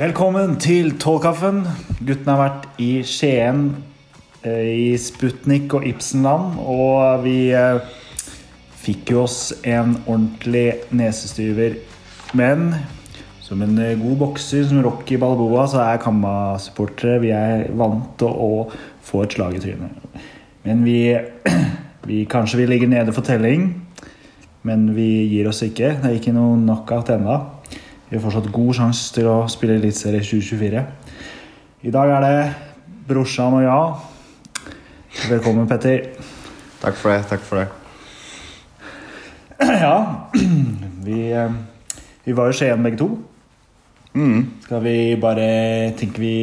Velkommen til Tålkaffen. Guttene har vært i Skien, eh, i Sputnik og Ibsenland, og vi eh, fikk jo oss en ordentlig nesestyver. Men som en eh, god bokser som Rocky Balboa, så er Kamma-supportere Vi er vant til å få et slag i trynet. Men vi, vi Kanskje vi ligger nede for telling, men vi gir oss ikke. Det er ikke noe knockout ennå. Vi har fortsatt god sjanse til å spille Eliteserie 2024. I dag er det brorsan og jeg. Velkommen, Petter. Takk for det. Takk for det. Ja, vi, eh, vi var jo Skien begge to. Mm. Skal vi bare tenke vi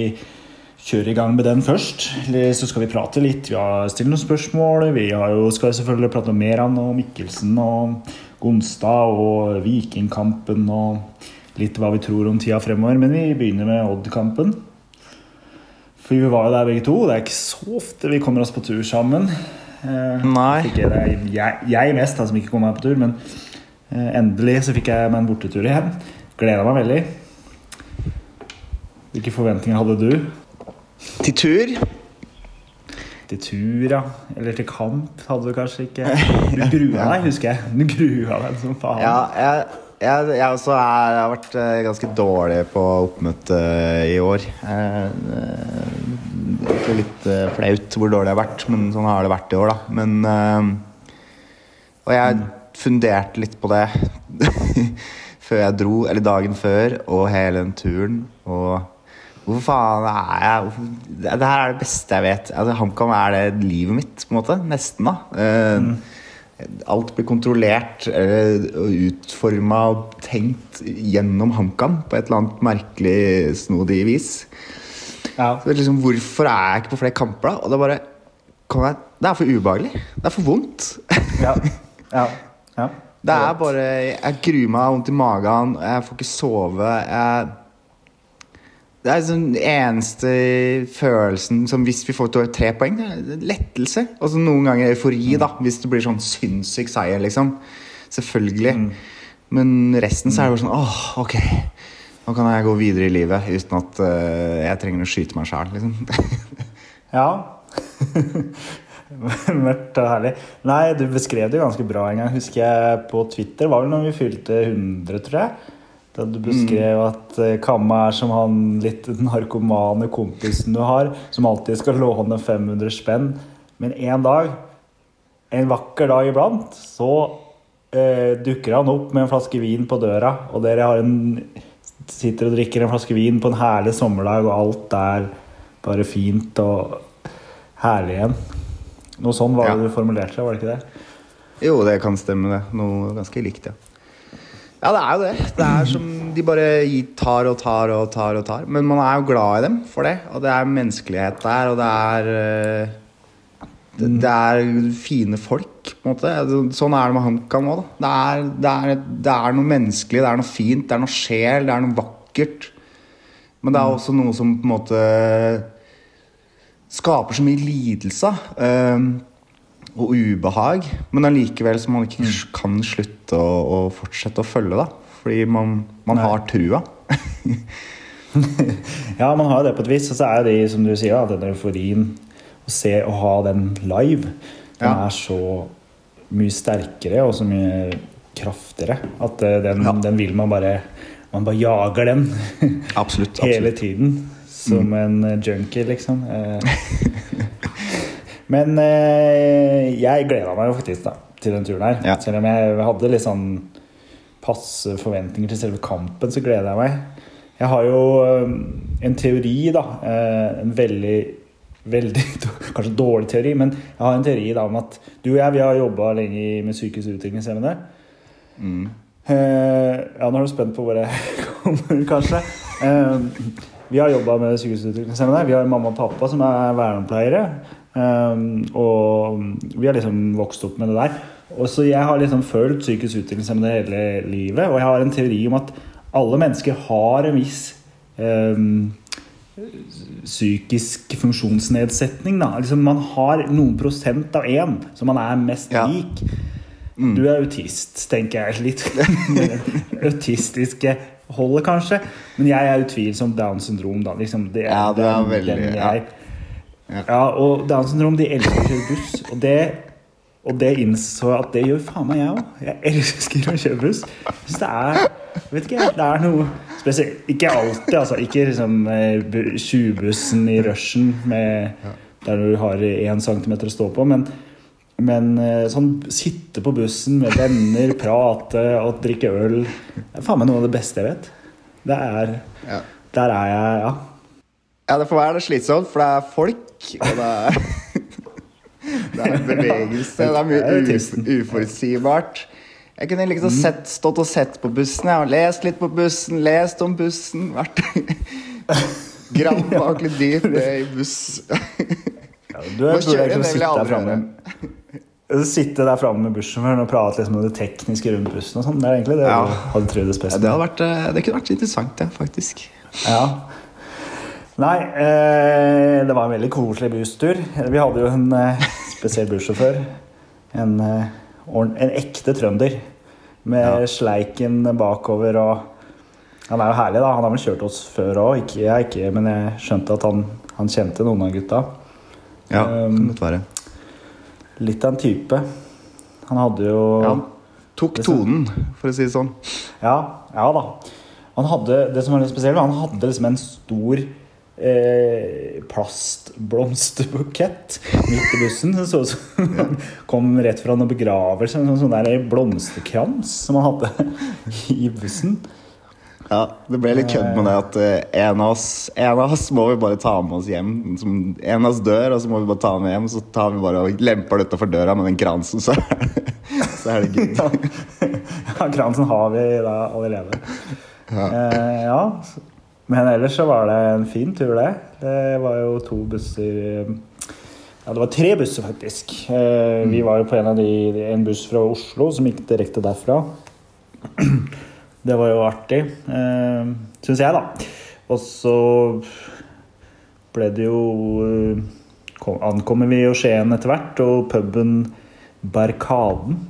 kjører i gang med den først? Eller så skal vi prate litt. Vi har stilt noen spørsmål. Vi har jo, skal selvfølgelig prate om Meran og Mikkelsen og Gonstad og Vikingkampen og litt hva vi tror om tida fremover. Men vi begynner med Odd-kampen. For vi var jo der begge to. Det er ikke så ofte vi kommer oss på tur sammen. Eh, Nei. jeg, jeg, jeg mest, da, som ikke kom meg på tur, men eh, endelig så fikk jeg meg en bortetur igjen. Gleda meg veldig. Hvilke forventninger hadde du? Til tur? Til tur, ja. Eller til kamp hadde du kanskje ikke. Du grua deg, husker jeg. Du grua deg som faen. Ja, jeg, jeg, jeg også er, jeg har vært eh, ganske dårlig på oppmøte i år. Eh, eh, Det er litt eh, flaut hvor dårlig jeg har vært, men sånn har det vært i år, da. Men eh, Og jeg funderte litt på det før jeg dro, eller dagen før, og hele den turen. Og Hvorfor faen er jeg det, her er det beste jeg vet. Altså, HamKam er det livet mitt, på en måte. Nesten, da. Eh, Alt blir kontrollert eh, og utforma og tenkt gjennom HamKam på et eller annet merkelig, snodig vis. Ja. Så det liksom, Hvorfor er jeg ikke på flere kamper, da? Og det er bare jeg, Det er for ubehagelig. Det er for vondt. Ja. ja. ja. Det er bare Jeg gruer meg, har vondt i magen, jeg får ikke sove. Jeg det er sånn eneste følelsen som hvis vi får tre poeng, det er lettelse. Og så noen ganger eufori, da, hvis det blir sånn sinnssyk seier, liksom. Selvfølgelig. Men resten så er det bare sånn åh, ok. Nå kan jeg gå videre i livet uten at uh, jeg trenger å skyte meg sjæl, liksom. Ja. Mørkt og herlig. Nei, du beskrev det ganske bra en gang, husker jeg, på Twitter. Var vel når vi fylte 100, tror jeg. Da du beskrev at eh, Kamma er som han litt narkomane kompisen du har, som alltid skal låne 500 spenn. Men en dag, en vakker dag iblant, så eh, dukker han opp med en flaske vin på døra, og dere har en, sitter og drikker en flaske vin på en herlig sommerdag, og alt er bare fint og herlig igjen. Noe sånn var Ja. det du formulerte, var det ikke det? Jo, det kan stemme, det. Noe ganske likt, ja. Ja, det er jo det. Det er som de bare tar og tar og tar og tar. Men man er jo glad i dem for det. Og det er menneskelighet der, og det er eh, det, det er fine folk, på en måte. Sånn er det med HamKam òg, da. Det er, det, er, det er noe menneskelig, det er noe fint, det er noe sjel, det er noe vakkert. Men det er også noe som på en måte skaper så mye lidelse. eh, og ubehag, men allikevel som man ikke kan slutte å, å fortsette å følge. da Fordi man, man har trua. Ja, man har jo det på et vis. Og så er det, som du sier, da, den euforien å se og ha den live, den Ja. er så mye sterkere og så mye kraftigere at eh, den, Ja. den vil man bare Man bare jager den Absolutt. hele absolutt. tiden. Som en eh, junkie, liksom. Men eh, jeg gleda meg jo faktisk da, til den turen her. Ja. Selv om jeg hadde litt sånn passe forventninger til selve kampen, så gleder jeg meg. Jeg har jo eh, en teori, da. eh, En veldig veldig kanskje dårlig teori, men jeg har en teori da om at du og jeg vi har jobba lenge med psykisk utviklingshemmede. Mm. Uh, ja, nå er du spent på hvor jeg kommer, kanskje. Uh, vi har jobba med psykisk utviklingshemmede. Vi har mamma og pappa som er vernepleiere. Eh, og vi har liksom vokst opp med det der. Og så jeg har liksom følt psykisk utviklingshemmede hele livet. Og jeg har en teori om at alle mennesker har en viss um, psykisk funksjonsnedsetning. Liksom man har noen prosent av én som man er mest Ja. lik. Du er autist, tenker jeg litt. Autistiske holdet, kanskje. Men jeg er utvilsomt Downs syndrom, da. Liksom, det, Ja, du er den- veldig- den ja. Jeg, ja. og Downs syndrom, de elsker å kjøre buss. Og det, og det innså jeg at det gjør faen meg jeg òg. Jeg elsker å kjøre buss. Synes det er Vet ikke, det er noe spesielt Ikke alltid, altså. Ikke liksom tjuvbussen i rushen med, der du har én centimeter å stå på, men men eh, sånn sitte på bussen med venner, prate og drikke øl Det er faen meg noe av det beste jeg vet. Det er Ja. Der er jeg, ja. Ja, det får være det slitsomt, for det er folk, og det er Det er en bevegelse, det er mye uforutsigbart. Jeg kunne liksom sett, stått og sett på bussen. Jeg har lest litt på bussen, lest om bussen. Vært litt dypt i buss. ja du burde jeg sitte der framme Sitte der framme med bussjåføren og prate liksom om det tekniske rundt bussen og sånn. Det er egentlig det Ja. du hadde trivdes Ja, best det, vært, eh, det kunne vært interessant, det, faktisk. Ja. Nei, eh, det var en veldig koselig busstur. Vi hadde jo en eh, spesiell bussjåfør. En, eh, en ekte trønder. Med Ja. sleiken bakover og Han er jo herlig, da. Han har vel kjørt oss før òg. Ikke jeg, ikke, men jeg skjønte at han, han kjente noen av gutta. Ja, Um, kan godt være. Litt av en type. Han hadde jo Ja, han tok tonen, for å si det sånn. Ja, ja da. Han hadde, det som var litt spesielt, var han hadde liksom en stor eh, plastblomsterbukett midt i bussen. Det så ut som han kom rett fra noen begravelse. En sånn der blomsterkrans som han hadde i bussen. Ja, Det ble litt kødd med det at eh, en, av oss, en av oss må vi bare ta med oss hjem. Som, en av oss dør, og så må vi bare ta med hjem. Så tar vi bare og lemper det utenfor døra med den kransen, så, så er det gøy. Ja, kransen har vi da allerede. Ja. Eh, ja. Men ellers så var det en fin tur, det. Det var jo to busser eh, Ja, det var tre busser, faktisk. Eh, Vi var jo på en av de En buss fra Oslo som gikk direkte derfra. Det var jo artig, eh, syns jeg, da. Og så ble det jo Ankommer vi jo Skien etter hvert, og puben Barkaden.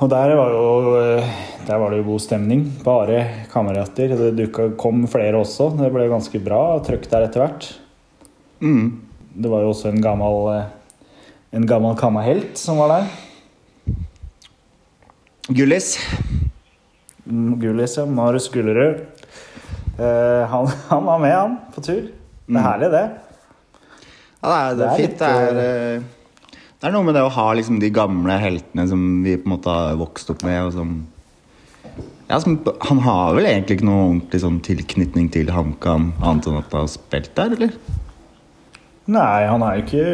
Og der var, jo, eh, der var det jo god stemning. Bare kamerater. Det kom flere også. Det ble ganske bra trøkk der etter hvert. Mm. Det var jo også en gammel eh, En gammel kammahelt som var der. Gullis. Mm, Gullis, ja. Marius Gullerud. Uh, han, han var med, han, på tur. Det er herlig, det. Ja, det er, det er fint. litt, Det er, eh, det er noe med det å ha liksom de gamle heltene som vi på en måte har vokst opp med. Og som, ja, som, han har vel egentlig ikke noe ordentlig sånn tilknytning til HamKam, annet enn at han har spilt der, eller? Nei, han er jo ikke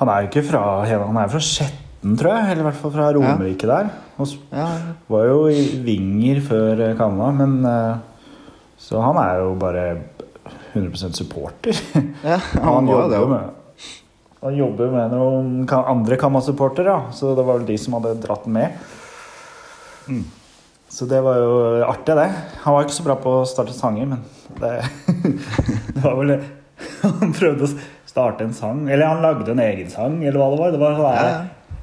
Han er jo ikke fra Han er fra Skjetten, tror jeg. Eller i hvert fall fra Romerike der. Og Ja, var jo i Vinger før eh, Kanada, men eh, Så han er jo bare 100% supporter. ja Han, han jobber det jo med Han jobber med noen andre Kamma-supportere, ja. så det var vel de som hadde dratt den med. Mm. Så det var jo artig, det. Han var ikke så bra på å starte sanger, men det, det var vel Han prøvde å starte en sang, eller han lagde en egen sang, eller hva det var. Det var sånn Ja,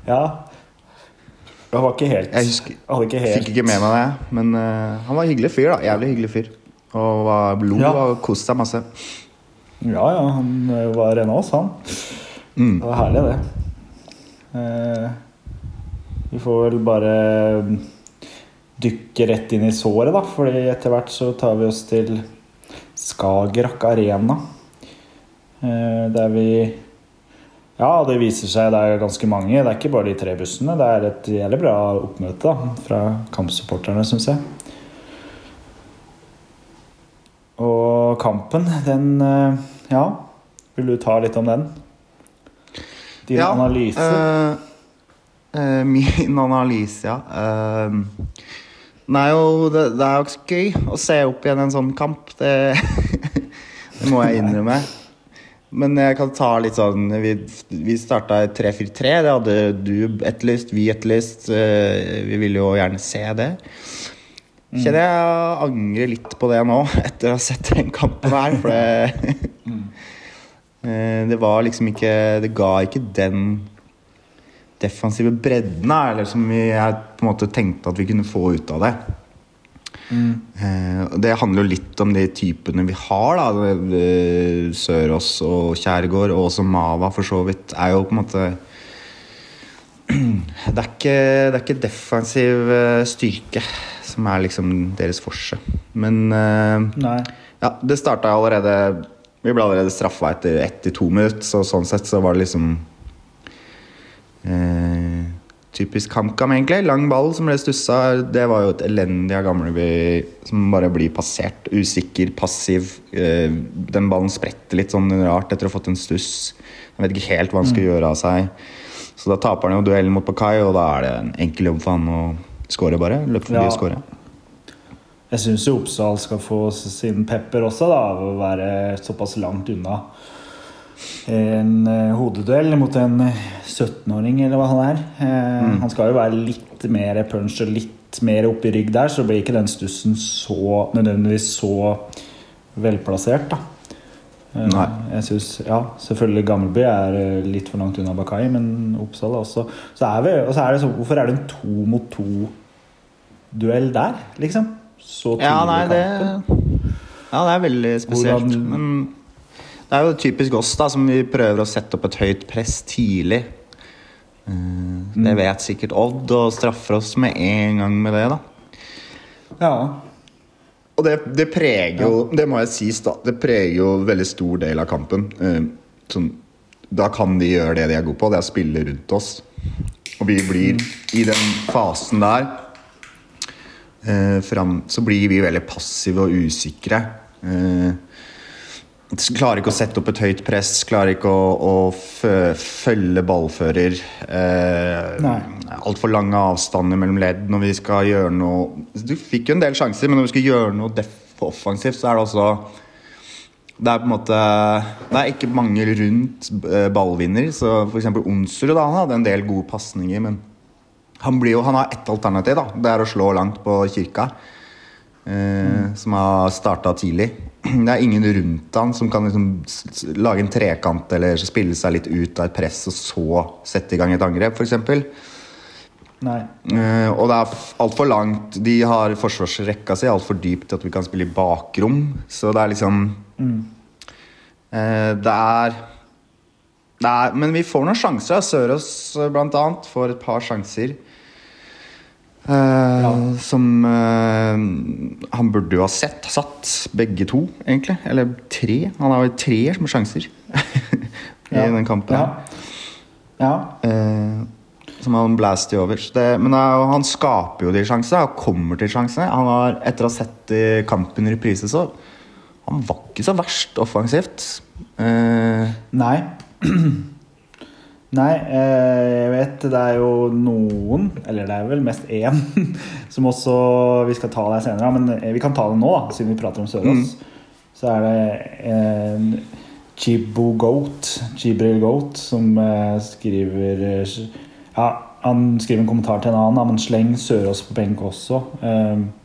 ja. Han var ikke helt Jeg husker- ikke helt Fikk ikke med meg det, men uh, han var hyggelig fyr. da, Jævlig hyggelig fyr. Og var blod Ja. og koste seg masse. Ja, ja, han eh, var en av oss, han. Mm. Det var herlig, det. Eh, vi får vel bare dykke rett inn i såret, da. Fordi etter hvert så tar vi oss til Skagerrak Arena. Eh, der vi Ja, det viser seg det er ganske mange. Det er ikke bare de tre bussene. Det er et jævlig bra oppmøte da, fra kampsupporterne, syns jeg. Og kampen, den eh, Ja, vil du ta litt om den? Din Ja, analyse? eh, min analyse, ja. Uh, nei, jo, det, det er jo ikke så gøy å se opp igjen en sånn kamp. Det, det må jeg innrømme. Men jeg kan ta litt sånn Vi, vi starta 3-4-3. Det hadde du etterlyst, vi etterlyst. vi ville jo gjerne se det. Kjenner jeg angrer litt på det nå, etter å ha sett den kampen her. For det Eh, Det var liksom ikke Det ga ikke den defensive bredden eller som vi på en måte tenkte at vi kunne få ut av det. Mm. det handler jo litt om de typene vi har. da Eh, Sørås og Kjærgaard, og også Mava for så vidt, er jo på en måte det er, ikke, det er ikke defensiv eh, styrke som er liksom deres forse. Men eh, ja, det starta allerede Vi ble allerede straffa etter ett til to minutter, så sånn sett så var det liksom eh, Typisk HamKam, egentlig. Lang ball som ble stussa. Det var jo et elendig av Gamleby som bare blir passert. Usikker, passiv. Eh, den ballen spretter litt sånn rart etter å ha fått en stuss. Han vet ikke helt hva han skal gjøre av seg. Så da taper han jo duellen mot Pakai, og da er det en enkel jobb for han å score, bare. Løpe forbi Ja. og score. Jeg syns jo Oppsal skal få sin pepper også, da, av å være såpass langt unna en eh, hodeduell mot en eh, 17-åring, eller hva han er. Mm. Han skal jo være litt mer punch og litt mer opp i rygg der, så blir ikke den stussen så nødvendigvis så velplassert, da. Eh, Nei. Jeg synes, ja, Selvfølgelig Gammelby er eh, litt for langt unna Bakai, men Oppsal også så er vi, og så er det så, Hvorfor er det en to mot to-duell der, liksom? Så tidlig Ja, nei, det. Ja, det er veldig spesielt. Hvordan- Men det er jo typisk oss, da, som vi prøver å sette opp et høyt press tidlig. Eh, Mm. Det vet sikkert Odd, og straffer oss med en gang med det, da. Ja. Og det, det preger jo Det må jeg si, da. Det preger jo veldig stor del av kampen. Eh, sånn, da kan de gjøre det de er gode på, det er å spille rundt oss. Og vi blir i den fasen der eh, fram, Så blir vi veldig passive og usikre. Eh, klarer ikke å sette opp et høyt press, klarer ikke å, å fø, følge ballfører. Eh. Altfor lange avstander mellom ledd når vi skal gjøre noe Du fikk jo en del sjanser, men når vi skal gjøre noe offensivt, så er det også det er på en måte Det er ikke mange rundt eh, ballvinner. Så eksempel Onsrud han hadde en del gode pasninger, men han, blir jo, han har ett alternativ. da Det er å slå langt på kirka. Eh, Som har starta tidlig. Det er ingen rundt han som kan liksom lage en trekant eller spille seg litt ut av et press og så sette i gang et angrep, f.eks. Uh, og det er altfor langt. De har forsvarsrekka si altfor dypt til at vi kan spille i bakrom. Så det er liksom eh, Det er det er, men vi får noen sjanser. Sørås eh, blant annet får et par sjanser. Eh, Som uh, han burde jo ha sett. Satt begge to, egentlig. Eller tre. Han har jo tre som sjanser i Ja. den kampen. Ja. ja. Eh, som han blaster over. Det, men han skaper jo de sjansene, og kommer til sjansene. Han har, etter å ha sett kampen i reprise, så Han var ikke så verst offensivt. Nei. Nei, eh, jeg vet det er jo noen, eller det er vel mest én, som også vi skal ta der senere. Men eh, vi kan ta det nå, da, siden vi prater om Sørås. Så er det en Chibo Goat, Chibril Goat, som eh, skriver Ja, han skriver en kommentar til en annen, men sleng Sørås på benk også.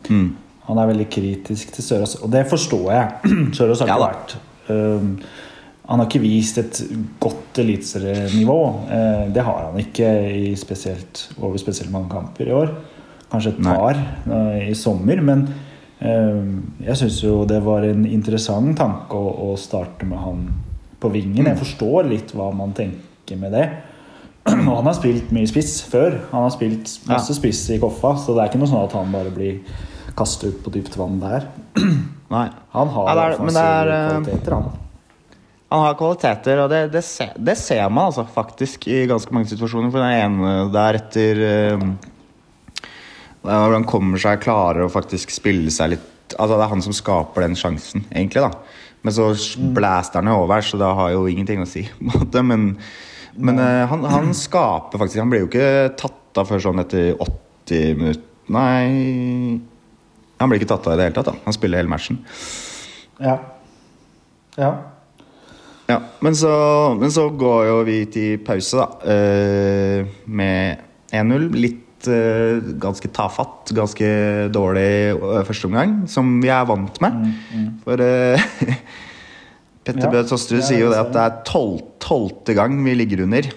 Mm. han er veldig kritisk til Sørås, og det forstår jeg. Sørås har ikke ja, vært Han har ikke vist et godt eliteserienivå. Uh, det har han ikke i spesielt, over spesielt mange kamper i år. Kanskje et par Nei. i sommer, men um, jeg syns jo det var en interessant tanke å, starte med han på vingen. Mm. Jeg forstår litt hva man tenker med det. Og han har spilt mye spiss før. Han har spilt masse spiss i Koffa, så det er ikke noe sånn at han bare blir kastet ut på dypt vann der. Nei. Han har Ja, det er- men det er, eh, kvaliteter, han. Han har kvaliteter, og det, det, ser, det ser man altså faktisk i ganske mange situasjoner. For den ene der etter eh, Hvor han kommer seg, klarer å faktisk spille seg litt Altså Det er han som skaper den sjansen, egentlig. da Men så blæster han jo over, så det har jo ingenting å si. Men, men eh, han, han skaper faktisk Han blir jo ikke tatt av før sånn etter 80 minutter. Nei Han blir ikke tatt av i det hele tatt. da Han spiller hele matchen. Ja. ja. Ja, men så, men så går jo vi til pause, da. eh, med 1-0. Litt eh, ganske tafatt, ganske dårlig eh, første omgang, som vi er vant med. For uh, Petter Ja, Bøe Tosterud er sier jo det at det er tolv, tolvte gang vi ligger under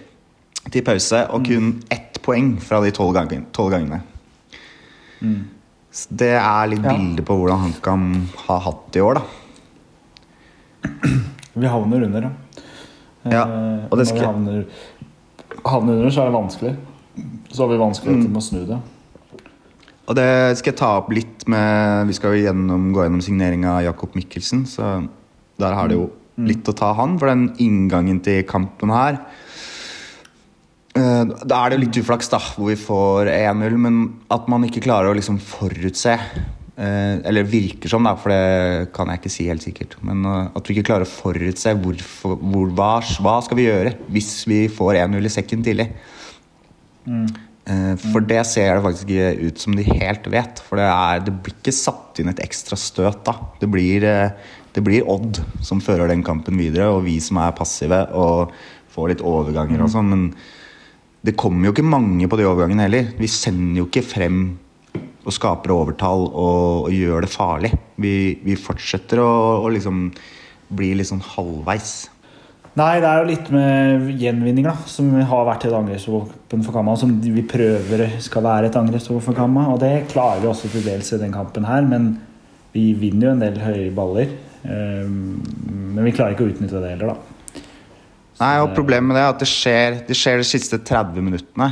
til pause, og kun ett poeng fra de tolv gangene. 12 gangene. Så det er litt Ja. bilde på hvordan HamKam har hatt det i år, da. Vi havner under, ja. Ja, Eh, og det når vi havner, havner under, så er det vanskelig. Så har vi vanskeligheter Mm. med å snu det. Og det skal jeg ta opp litt med Vi skal jo gjennom, gå gjennom signeringa av Jakob Mikkelsen, så der har det jo litt å ta han. For den inngangen til kampen her eh, Da er det jo litt uflaks, da, hvor vi får 1-0, men at man ikke klarer å liksom forutse Eller virker som, da, for det kan jeg ikke si helt sikkert. Men eh, at vi ikke klarer å forutse hvorfor, hvor, hva, hva skal vi gjøre hvis vi får 1-0 i sekken tidlig. Mm. For det ser det faktisk ikke ut som de helt vet. For det, er, det blir ikke satt inn et ekstra støt da. Det blir, eh, det blir Odd som fører den kampen videre, og vi som er passive og får litt overganger og sånn. Men det kommer jo ikke mange på de overgangene heller. Vi sender jo ikke frem og skaper overtall og, og gjør det farlig. Vi, vi fortsetter å, å liksom bli litt sånn halvveis. Nei, det er jo litt med gjenvinning, da, som har vært et angrepsvåpen for Kamma. Som vi prøver skal være et angrepsvåpen for Kamma. Og det klarer vi også til dels i den kampen her, men vi vinner jo en del høye baller. Ehm, Men vi klarer ikke å utnytte det heller, da. Nei, og Problemet med det er at det skjer, det skjer de siste 30 minuttene.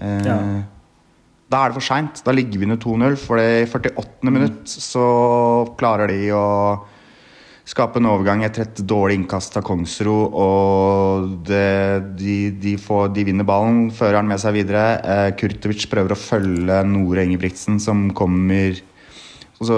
Eh, Ja. Da er det for seint. Da ligger vi under 2-0. For i 48. minutt så klarer de å skape en overgang etter et dårlig innkast av Kongsro. Og det, de, de, får, de vinner ballen, fører den med seg videre. Eh, Kurtovic prøver å følge Nore Ingebrigtsen, som kommer så,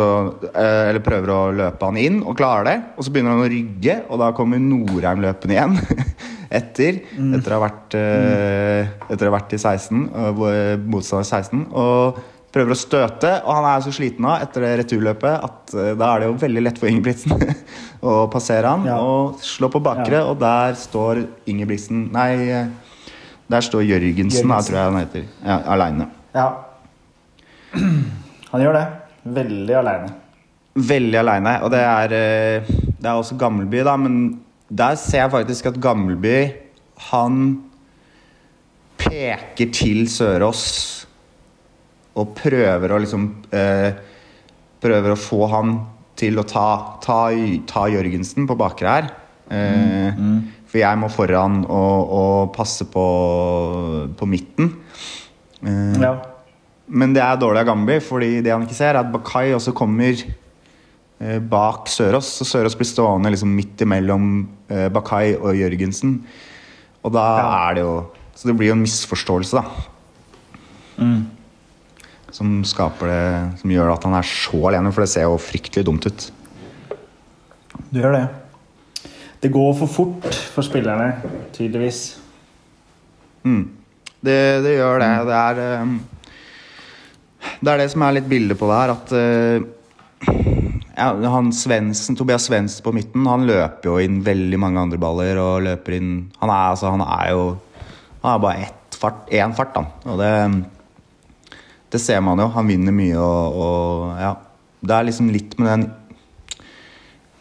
eh, eller prøver å løpe han inn og klarer det. Og så begynner han å rygge, og da kommer Norheim løpende igjen. etter, etter, å ha vært, eh, etter å ha vært i 16, eh, motstander 16. Og prøver å støte, og han er så sliten av etter det returløpet at da er det jo veldig lett for Ingebrigtsen å passere han Ja. og slå på bakre, Ja. og der står Ingebrigtsen Nei, der står Jørgensen, da, tror jeg han heter. Ja, Aleine. Ja. Han gjør det. Veldig aleine. Veldig aleine. Og det er, eh, det er også Gammelby, da, men der ser jeg faktisk at Gammelby Han peker til Sørås og prøver å liksom eh, Prøver å få han til å ta, ta, ta Jørgensen på bakre her. Eh, For jeg må foran og, og passe på, på midten. Eh, Ja. Men det er dårlig av Gambi, fordi det han ikke ser, er at Bakai også kommer eh, bak Sørås. Så Sørås blir stående liksom midt imellom eh, Bakai og Jørgensen. Og da Ja. er det jo Så det blir jo en misforståelse, da. Som skaper det Som gjør at han er så alene, for det ser jo fryktelig dumt ut. Du gjør det. Det går for fort for spillerne, tydeligvis. Det, det gjør det. Det er eh, Det er det som er litt bildet på det her, at eh, ja, han Svensen, Tobias Svendsen på midten, han løper jo inn veldig mange andre baller og løper inn Han er, altså, han er jo Han er bare ett fart, én fart, da. Og det Det ser man jo. Han vinner mye og, og ja. Det er liksom litt med den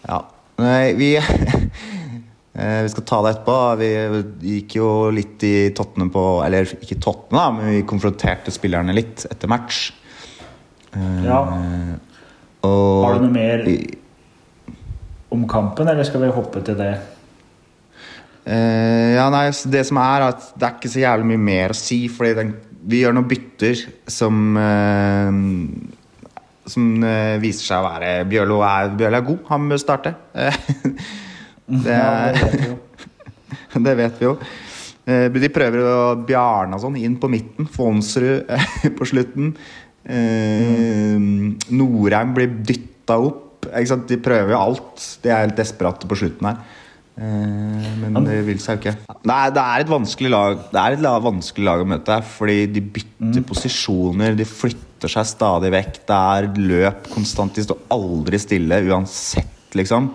Ja. Vi Eh, Vi skal ta det etterpå. Vi gikk jo litt i tottene på Eller ikke tottene, men vi konfronterte spillerne litt etter match. Eh, Ja. Og Har du noe mer om kampen, eller skal vi hoppe til det? Uh, ja, nei, Det som er at det er ikke så jævlig mye mer å si. Fordi den, vi gjør noen bytter som uh, Som uh, viser seg å være Bjørlo er, Bjørlo er god. Han bør starte. Eh, det, Ja, det vet vi jo. det vet vi jo. Eh, De prøver å Bjarne og sånn inn på midten. Fonsrud eh, på slutten. Eh, Norheim blir dytta opp. De prøver jo alt. De er helt desperate på slutten her. Eh, Men det vil seg jo ikke. Nei, det er et vanskelig lag Det er et vanskelig lag å møte. Fordi de bytter posisjoner, de flytter seg stadig vekk. Det er løp konstant. De står aldri stille uansett, liksom.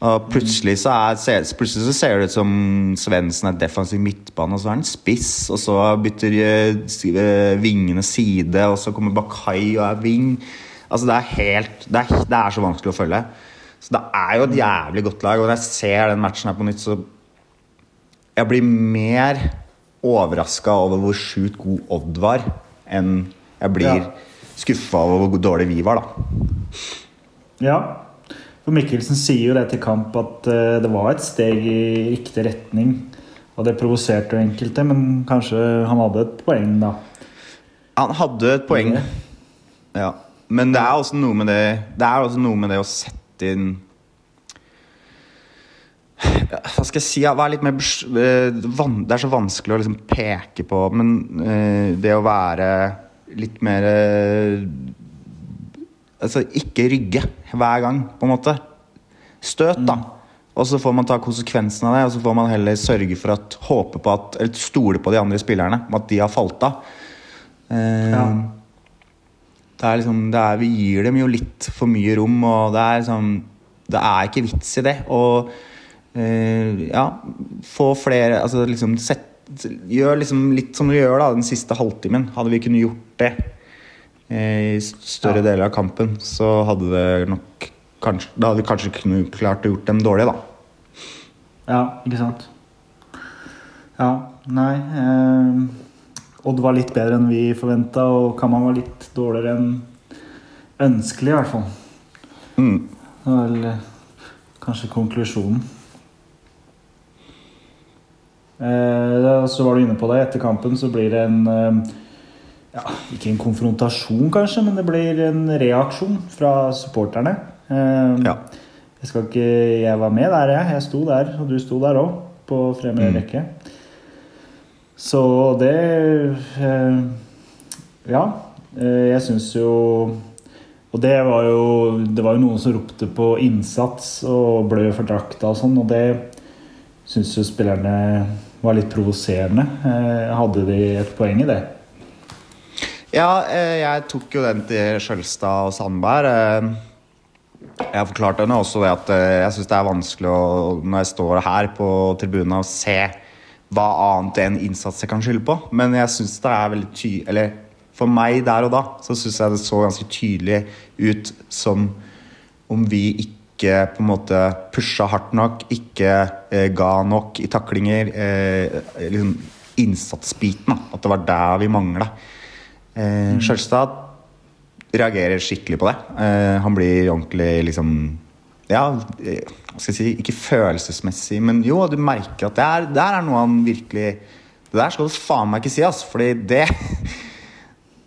Og plutselig så, er, plutselig så ser det ut som Svendsen er defensiv midtbane, og så er han spiss, og så bytter eh, eh, vingene side, og så kommer Bakai og er ving. Altså Det er helt det er, det er så vanskelig å følge. Så det er jo et jævlig godt lag, og når jeg ser den matchen her på nytt, så Jeg blir mer overraska over hvor sjukt god Odd var, enn jeg blir Ja. skuffa over hvor dårlig vi var, da. Ja. For Mikkelsen sier jo det til kamp at eh, det var et steg i riktig retning. Og det provoserte enkelte, men kanskje han hadde et poeng, da. Han hadde et poeng. Ja. Men det er også noe med det Det er også noe med det å sette inn Hva skal jeg si? Ja, litt mer eh, Det er så vanskelig å liksom peke på, men eh, det å være litt mer Altså ikke rygge hver gang, på en måte. Støt, da. Og så får man ta konsekvensen av det, og så får man heller sørge for at Håpe på at Eller stole på de andre spillerne, at de har falt av. Eh, Ja. det er liksom, det er, vi gir dem jo litt for mye rom, og det er liksom Det er ikke vits i det. Og eh, ja, få flere Altså liksom sett, Gjør liksom litt som du gjør da den siste halvtimen. Hadde vi kunnet gjort det i større deler av kampen, så hadde det nok kanskje, Da hadde vi kanskje kunnet klart å gjort dem dårlige, da. Ja, ikke sant? Ja, nei eh, Odd var litt bedre enn vi forventa, og Kamman var litt dårligere enn ønskelig, i hvert fall. Mm. Det var vel eh, kanskje konklusjonen. Eh, så var du inne på det. Etter kampen så blir det en eh, ja, Ikke en konfrontasjon, kanskje, men det blir en reaksjon fra supporterne. Eh, Ja. Jeg skal ikke Jeg var med der, jeg. Jeg sto der, og du sto der òg, på fremre Mm. rekke. Så det eh, Ja. Eh, jeg syns jo Og det var jo Det var jo noen som ropte på innsats og blø for drakta og sånn, og det syns jo spillerne var litt provoserende. Eh, hadde de et poeng i det? Ja, eh, jeg tok jo den til Skjølstad og Sandberg. Jeg Jeg forklarte henne også det at eh, jeg syns det er vanskelig å, når jeg står her på tribunen og se hva annet enn innsats jeg kan skylde på. Men jeg syns det er veldig tydelig Eller for meg der og da så syns jeg det så ganske tydelig ut som om vi ikke på en måte pusha hardt nok, ikke eh, ga nok i taklinger. Eh, liksom innsatsbiten. Da. At det var der vi mangla. Eh, Skjølstad reagerer skikkelig på det. Eh, han blir ordentlig liksom Ja, eh, hva skal jeg si Ikke følelsesmessig, men jo, du merker at det er, der er noe han virkelig Det der skal du faen meg ikke si, ass. Fordi det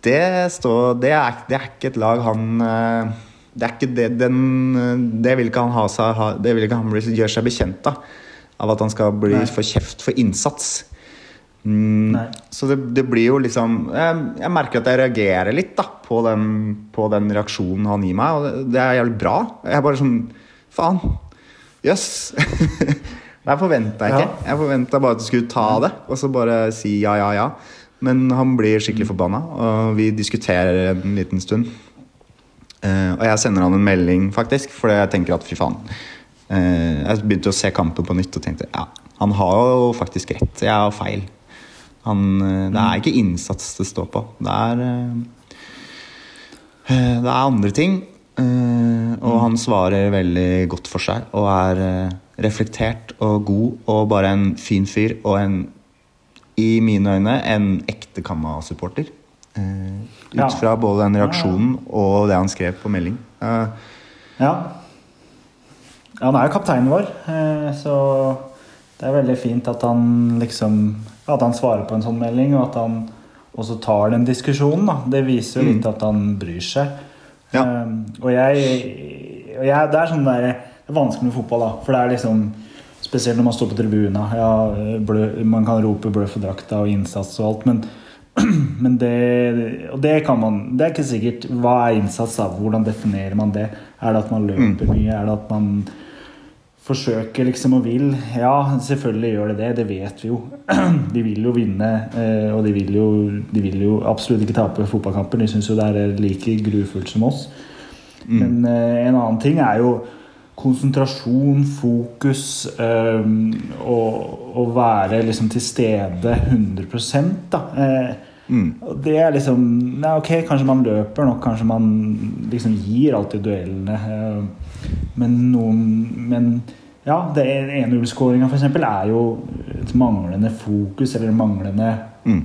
Det, står, det, er, det er ikke et lag han eh, Det er ikke det den Det vil ikke han ha seg Det vil ikke han gjøre seg bekjent av. Av at han skal bli få kjeft for innsats. Mm, så det, det blir jo liksom jeg, jeg merker at jeg reagerer litt da på den, på den reaksjonen han gir meg, og det, det er jævlig bra. Jeg er bare sånn Faen. Jøss. Yes. det forventa jeg ikke. Jeg forventa bare at du skulle ta det, og så bare si ja, ja, ja. Men han blir skikkelig forbanna, og vi diskuterer en liten stund. Uh, og jeg sender han en melding, faktisk, fordi jeg tenker at fy faen. Uh, jeg begynte å se kampen på nytt og tenkte ja, han har jo faktisk rett. Jeg har feil. Han, eh, det er ikke innsats det står på. Det er, eh, eh, det er andre ting. Og han svarer veldig godt for seg og er reflektert og god og bare en fin fyr og en i mine øyne en ekte Kamma-supporter. Ut fra både den reaksjonen og det han skrev på melding. Ja. han er jo kapteinen vår, så det er veldig fint at han liksom At han svarer på en sånn melding, og at han også tar den diskusjonen. Da. Det viser jo litt at han bryr seg. Ja. Um, og jeg, og jeg Det er sånn der, det er vanskelig med fotball, da. For det er liksom Spesielt når man står på tribuna. Ja, blø, man kan rope 'blø for drakta' og innsats og alt, men men det, og det kan man Det er ikke sikkert. Hva er innsats? da? Hvordan definerer man det? Er det at man løper mye? Er det at man forsøker liksom og vil? Ja, selvfølgelig gjør det det. Det vet vi jo. De vil jo vinne, eh, og de vil jo, de vil jo absolutt ikke tape fotballkamper. De syns jo det er like grufullt som oss. Men eh, en annen ting er jo konsentrasjon, fokus å være liksom til stede 100 da. Eh, Mm. det er liksom ja, Ok, kanskje man løper nok, kanskje man liksom gir alltid duellene. Eh, men noen Men ja, det 1-0-skåringa f.eks. er jo et manglende fokus eller manglende mm.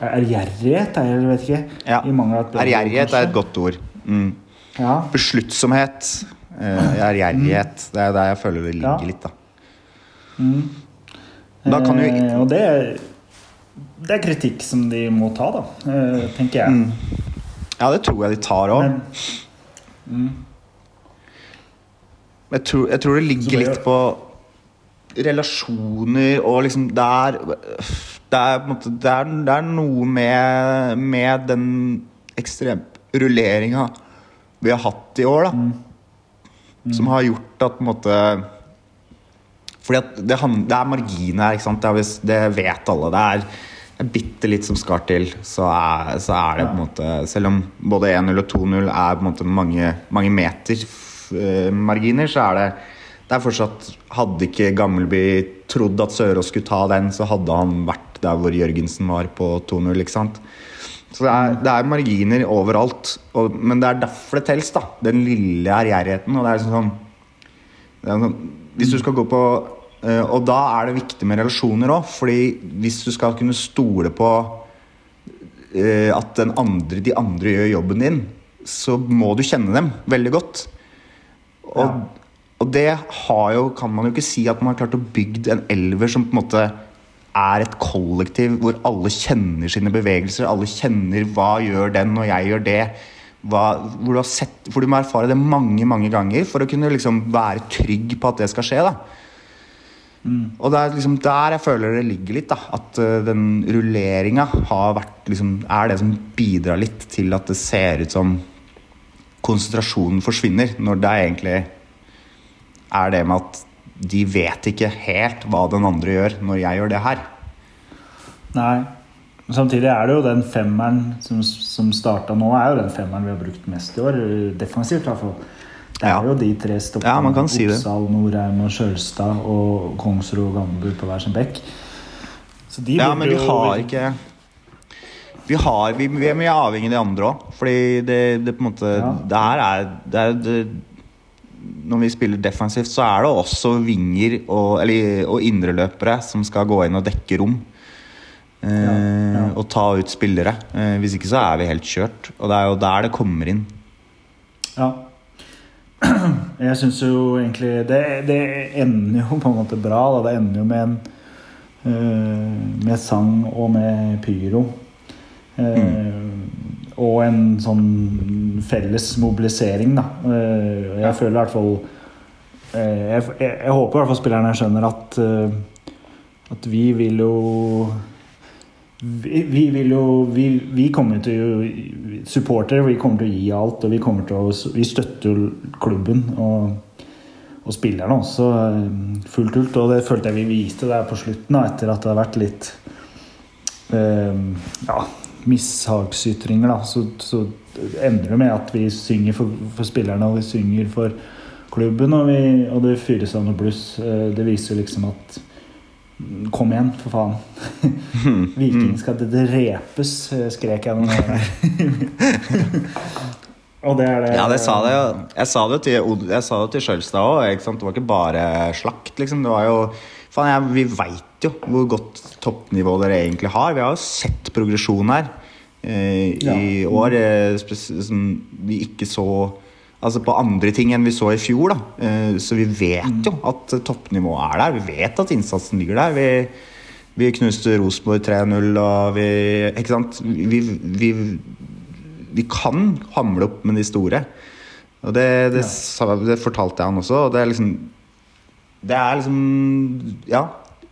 ærgjerrighet, er jeg vet ikke. Ja. Ærgjerrighet er et godt ord. Mm. Ja. Besluttsomhet. ærgjerrighet. Mm. Det er der jeg føler det ligger Ja. litt, da. Da kan jo Eh, og det, det er kritikk som de må ta, da, eh, tenker jeg. Mm. Ja, det tror jeg de tar òg. Jeg, tror- jeg tror det ligger det- litt på relasjoner og liksom Det er Det er, det er, det er noe med, med den ekstremrulleringa vi har hatt i år, da. Som har gjort at på en måte Fordi at det, det er marginer her, ikke sant. Det, det vet alle. Det er, er bitte litt som skal til, så er, så er det på en måte Selv om både 1-0 og 2-0 er på en måte mange, mange meter marginer, så er det det er fortsatt Hadde ikke Gammelby trodd at Sørås skulle ta den, så hadde han vært der hvor Jørgensen var på 2-0, ikke sant. Så det er, det er marginer overalt. Og, men det er derfor det telles, da. Den lille ærgjerrigheten. Og det er sånn det er sånn, Hvis du skal gå på eh, Og da er det viktig med relasjoner òg, fordi hvis du skal kunne stole på eh, at andre, de andre gjør jobben din, så må du kjenne dem veldig godt. Og, og det har jo, kan man jo ikke si at man har klart å bygge en elver som på en måte er et kollektiv hvor alle kjenner sine bevegelser, alle kjenner hva gjør den og jeg gjør det. Hva, hvor, du har sett, hvor du må erfare det mange mange ganger for å kunne liksom være trygg på at det skal skje. da. Og det er liksom der jeg føler det ligger litt. da, At eh, den rulleringa liksom, er det som bidrar litt til at det ser ut som konsentrasjonen forsvinner, når det egentlig er det med at de vet ikke helt hva den andre gjør når jeg gjør det her. nei. Samtidig er det jo den femmeren som, som starta nå, er jo den femmeren vi har brukt mest i år. Defensivt, i hvert fall. Det er Ja. jo de tre stoppene. Ja, man kan si. Oppsal, Norheim og Sjølstad og Kongsrud og Gammelbu på hver sin bekk. Så de Ja, men men har jo- ikke Vi, har, vi, vi er mye avhengig av de andre òg. Fordi det, det på en måte Ja. Det her er, det er det, Når vi spiller defensivt, så er det også vinger og, eller, og indreløpere som skal gå inn og dekke rom. Eh, Ja, ja. Og ta ut spillere. Eh, hvis ikke så er vi helt kjørt. Og det er jo der det kommer inn. Ja. Jeg syns jo egentlig det, det ender jo på en måte bra. Da. Det ender jo med en eh, Med sang og med pyro. Eh, Og en sånn felles mobilisering, da. Eh, jeg føler i hvert fall eh, jeg, jeg, jeg håper i hvert fall spillerne skjønner at At vi vil jo vi, vi vil jo vi, vi kommer til å Supportere, vi kommer til å gi alt, og vi kommer til å Vi støtter jo klubben og, og spillerne også fullt ut. Og det følte jeg vi viste der på slutten, da, etter at det har vært litt eh, ja, mishagsytringer, da. Så, så ender det med at vi synger for, for spillerne, og vi synger for klubben, og, vi, og det fyres av noe bluss. Eh, Det viser liksom at mm, Kom igjen, for faen. Viking skal drepes, eh, skrek jeg noen ganger. og det er det Ja, det sa det jo. Jeg sa det jo til, jeg sa det til Sjølstad òg. Det var ikke bare slakt, liksom. Det var jo Faen, jeg, vi veit jo hvor godt toppnivå dere egentlig har. Vi har jo sett progresjon her eh, i Ja. år. Eh, som vi ikke så Altså på andre ting enn vi så i fjor, da. Eh, så vi vet jo at toppnivået er der. Vi vet at innsatsen ligger der. Vi, vi knuste Rosenborg 3-0, og vi Ikke sant? Vi, vi, vi kan hamle opp med de store. Og det, det, Ja. sa- det fortalte jeg han også. Og det er liksom Det er liksom Ja.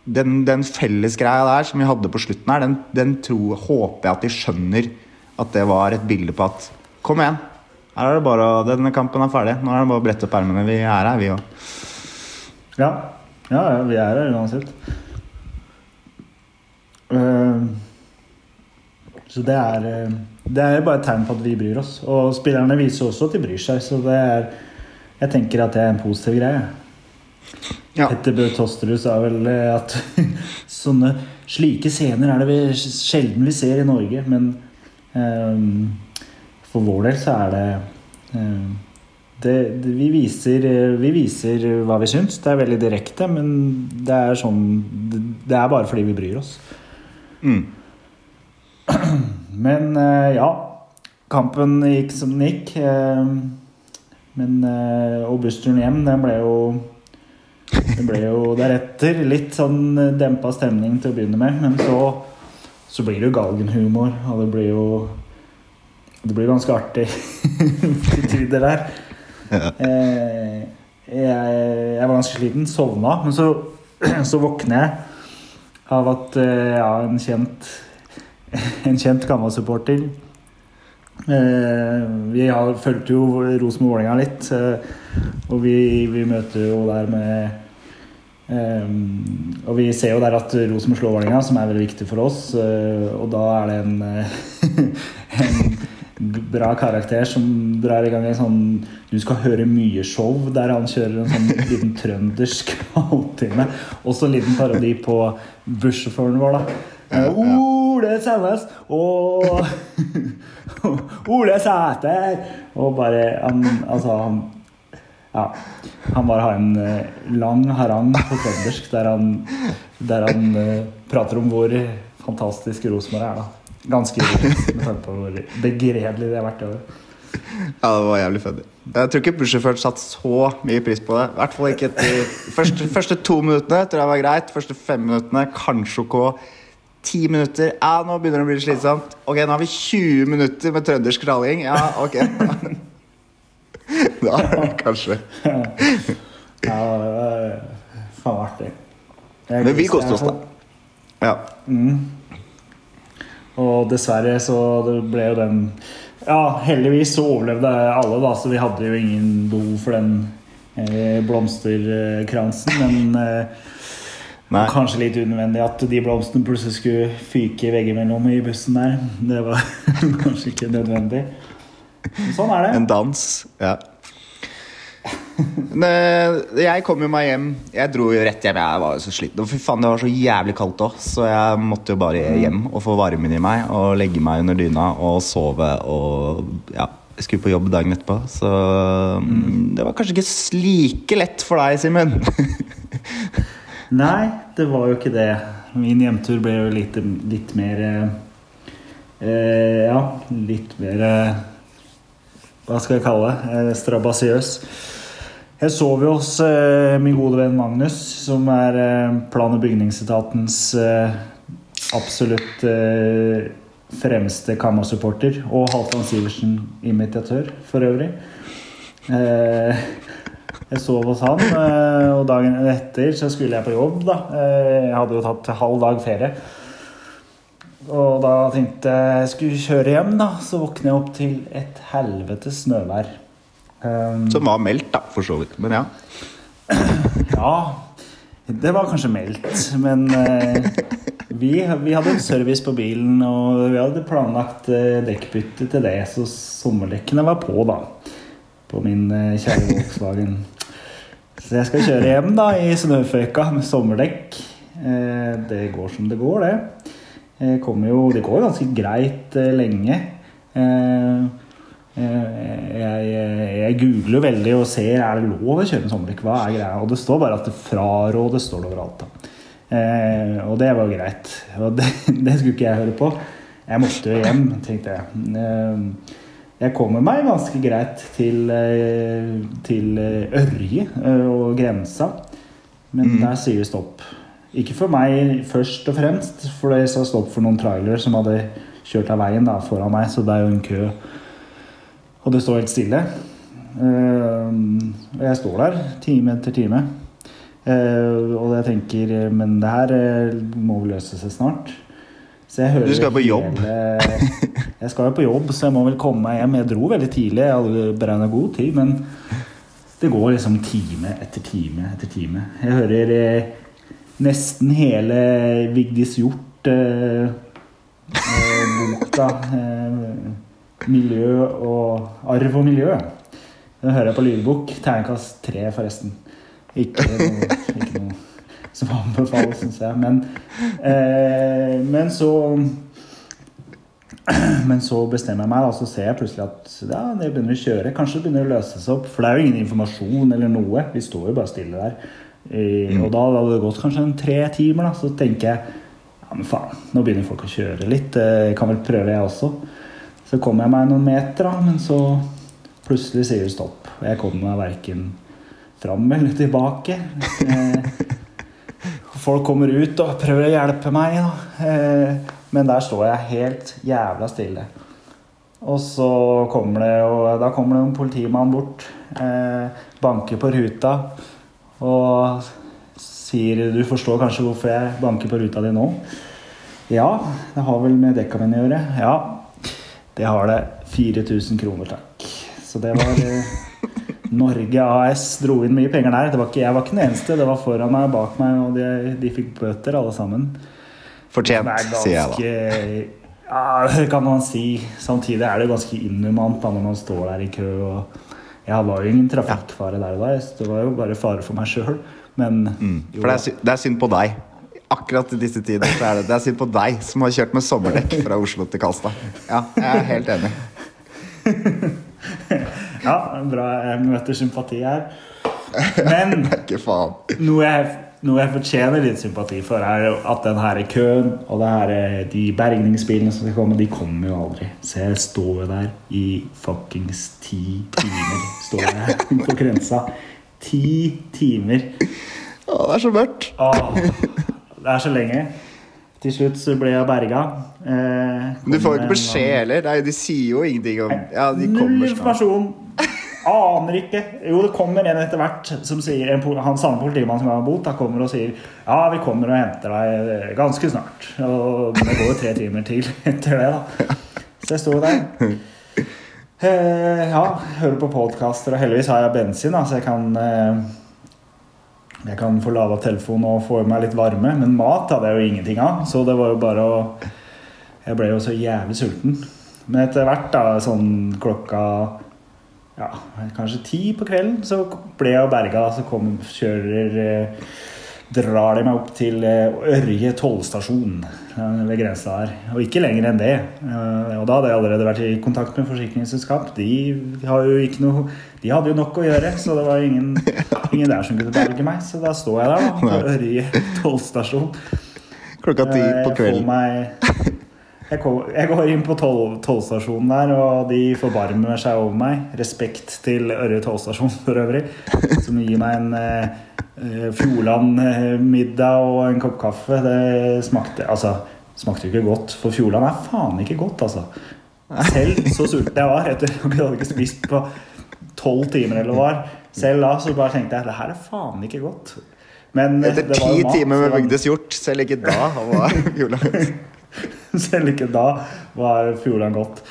Den, den fellesgreia der som vi hadde på slutten her, den, den tror, håper jeg at de skjønner at det var et bilde på at Kom igjen. Her er det bare, Denne kampen er ferdig. Nå er det bare å brette opp ermene. Vi er her, vi òg. Ja. ja, ja, vi er her uansett. Uh, så det er eh, Det er bare et tegn på at vi bryr oss. Og spillerne viser også at de bryr seg, så det er Jeg tenker at det er en positiv greie. Ja. Petter Bø Tosterud sa vel at sånne slike scener er det vi sjelden vi ser i Norge, men um, for vår del så er det um, det, det, vi, viser, vi viser hva vi syns. Det er veldig direkte, men det er sånn Det, det er bare fordi vi bryr oss. Mm. Men uh, ja. Kampen gikk som den gikk. Uh, Men uh, Og bussturen hjem, den ble jo Det ble jo deretter litt sånn dempa stemning til å begynne med. Men så, så blir det jo galgenhumor, og det blir jo Det blir ganske artig til tider der. Eh, jeg, jeg var ganske sliten, sovna, men så, så våkner jeg av at eh, ja, en kjent en kjent Gamma-supporter eh, Vi har fulgte jo Rosenborg-Vålerenga litt, eh, og vi, vi møter jo der med eh, Og vi ser jo der at Rosenborg slår Vålerenga, som er veldig viktig for oss, Uh, og da er det en, uh, en bra karakter som drar i gang en sånn Du skal høre mye-show, der han kjører en sånn liten trøndersk halvtime. Også en liten parodi på bussjåføren vår, da. Uh, Ole Selnes og Ole Sæter! Og bare han, Altså, han ja, han bare har en eh, lang harang på trøndersk der han, der han eh, prater om hvor fantastisk Rosenborg er. da. Ganske ironisk med tanke på hvor begredelig det har vært i år. Ja, det var jævlig funny. Jeg tror ikke bussjåføren satte så mye pris på det. I hvert fall ikke etter første, første to minuttene tror jeg var greit. Første fem minuttene kanskje ok. Ti minutter Ja, nå begynner det å bli slitsomt. Ok, nå har vi 20 minutter med trøndersk ralling. Ja, ok. Da kanskje Ja, det var faen artig. Jeg Men vi koste oss, da. Ja. Og dessverre så det ble jo den Ja, heldigvis så overlevde alle, da, så vi hadde jo ingen behov for den eh, blomsterkransen. Men eh, Nei. kanskje litt unødvendig at de blomstene plutselig skulle fyke veggimellom i bussen der. Det var kanskje ikke nødvendig. Sånn er det. En dans. Ja. Eh, jeg kom jo meg hjem. Jeg dro jo rett hjem. Jeg var jo så sliten. Fy faen, det var så jævlig kaldt òg, så jeg måtte jo bare hjem og få varmen i meg og legge meg under dyna og sove og ja. Jeg skulle på jobb dagen etterpå, så mm, det var kanskje ikke like lett for deg, Simen. Nei, det var jo ikke det. Min hjemtur ble jo litt, litt mer eh, eh, Ja, litt mer eh, Hva skal jeg kalle det? Eh, strabasiøs. Jeg sov jo hos eh, min gode venn Magnus, som er eh, plan- og bygningsetatens eh, absolutt eh, fremste Kamma-supporter. Og Halvdan Sivertsen-imitatør, for øvrig. Eh, jeg sov hos han, og dagen etter så skulle jeg på jobb. da. Jeg hadde jo tatt halv dag ferie. Og da tenkte jeg jeg skulle kjøre hjem, da. Så våkner jeg opp til et helvetes snøvær. Um, Som var meldt, da, for så vidt. Men ja. ja, det var kanskje meldt, men uh, vi, vi hadde en service på bilen, og vi hadde planlagt uh, dekkbytte til det, så sommerdekkene var på, da. På min uh, kjære Volkswagen. Så jeg skal kjøre hjem da i snøføyka med sommerdekk. Det går som det går, det. Kommer jo, det går ganske greit eh, lenge. Eh, eh, jeg, jeg googler veldig og ser er det lov å kjøre med sommerdekk. Hva er greia? Og det står bare at det frarådes står det overalt. da. Eh, og det var jo greit. Og det, det skulle ikke jeg høre på. Jeg måtte jo hjem, tenkte jeg. Eh, jeg kommer meg ganske greit til, eh, til eh, Ørje eh, og grensa, men der sier det stopp. Ikke for meg først og fremst, for det sa stopp for noen trailere som hadde kjørt av veien da, foran meg, så det er jo en kø. Og det står helt stille. Eh, og jeg står der time etter time. Eh, og jeg tenker Men det her eh, må vel løse seg snart. Så jeg hører Du skal på jobb. hele- jeg skal jo på jobb, så jeg må vel komme meg hjem. Jeg dro veldig tidlig, jeg hadde beregna god tid, men det går liksom time etter time etter time. Jeg hører nesten hele Vigdis Hjort eh, eh, eh, Miljø og arv og miljø. Den hører jeg på lydbok. Terningkast tre, forresten. Ikke noe, ikke noe som anbefales, syns jeg. Men, eh, men så men så bestemmer jeg meg, og så ser jeg plutselig at ja, det begynner å kjøre. Kanskje det begynner å løse seg opp. For det er jo ingen informasjon eller noe. Vi står jo bare stille der. Eh, Og da hadde det gått kanskje en tre timer. Da. Så tenker jeg ja, men faen, nå begynner folk å kjøre litt. eh, Jeg kan vel prøve, jeg også. Så kommer jeg meg noen meter, da, men så plutselig sier det stopp. Og jeg kommer meg verken fram eller tilbake. Eh, Folk kommer ut og prøver å hjelpe meg, da. Eh, men der står jeg helt jævla stille. Og så kommer det, og da kommer det en politimann bort, banker på ruta og sier Du forstår kanskje hvorfor jeg banker på ruta di nå? Ja, det har vel med dekka mine å gjøre. Ja, det har det. 4000 kroner, takk. Så det var eh, Norge AS dro inn mye penger der. Det var ikke, jeg var ikke den eneste. Det var foran meg og bak meg, og de, de fikk bøter, alle sammen. Fortjent, er sier jeg da. ganske Ja, det kan man si. Samtidig er det ganske inhumant når man står der i kø. og Jeg var jo ingen trafikkfare der og da. Det var jo bare fare for meg sjøl. Men Mm. For det er, det er synd på deg. Akkurat i disse tider så er det, det er synd på deg som har kjørt med sommerdekk fra Oslo til Kalstad. Ja, jeg er helt enig. ja, bra jeg møter sympati her. Men er noe jeg, noe jeg fortjener litt sympati for, er at den her køen og det her, de bergningsbilene som skal komme, de kommer jo aldri. Så jeg står der i fuckings ti timer. Står jeg på grensa. Ti timer. Å, det er så mørkt. Åh, det er så lenge. Til slutt så ble jeg berga. Eh, du får jo ikke beskjed heller. Nei, de sier jo ingenting om Ja, de Null informasjon. Aner ikke. Jo, det kommer en etter hvert som sier en, Han samme politimann som har bot, han kommer og sier Ja, vi kommer og henter deg eh, ganske snart. Og det går jo tre timer til etter det, da. Så jeg sto der. Eh, ja, hører på podkaster, og heldigvis har jeg bensin, da, så jeg kan eh, jeg kan få lada telefonen og få i meg litt varme, men mat hadde jeg jo ingenting av. Så det var jo bare å Jeg ble jo så jævlig sulten. Men etter hvert, da, sånn klokka ja, kanskje ti på kvelden, så ble jeg berga. Så kom, kjører eh, Drar de meg opp til eh, Ørje tollstasjon ved grensa her. Og ikke lenger enn det. Eh, Og da hadde jeg allerede vært i kontakt med forsikringsselskap. De, noe, de hadde jo nok å gjøre, så det var ingen, ingen der som kunne berge meg. Så da står jeg der da, på Ørje tollstasjon. Klokka ti på på jeg får kvelden. meg- Jeg, går inn på toll, tollstasjonen der, og de forbarmer seg over meg. Respekt til Ørje tollstasjon for øvrig, som gir meg en eh, eh, Fjordland-middag og en kopp kaffe. Det smakte altså, smakte ikke godt, for Fjordland er faen ikke godt, altså. Selv så sulten jeg var etter at jeg hadde ikke spist på tolv timer eller hva. Selv da så bare tenkte jeg det her er faen ikke godt. Men eh, Etter ti timer med Bygdes Hjort, selv ikke da var Fjordland Selv ikke da var Fjordland godt.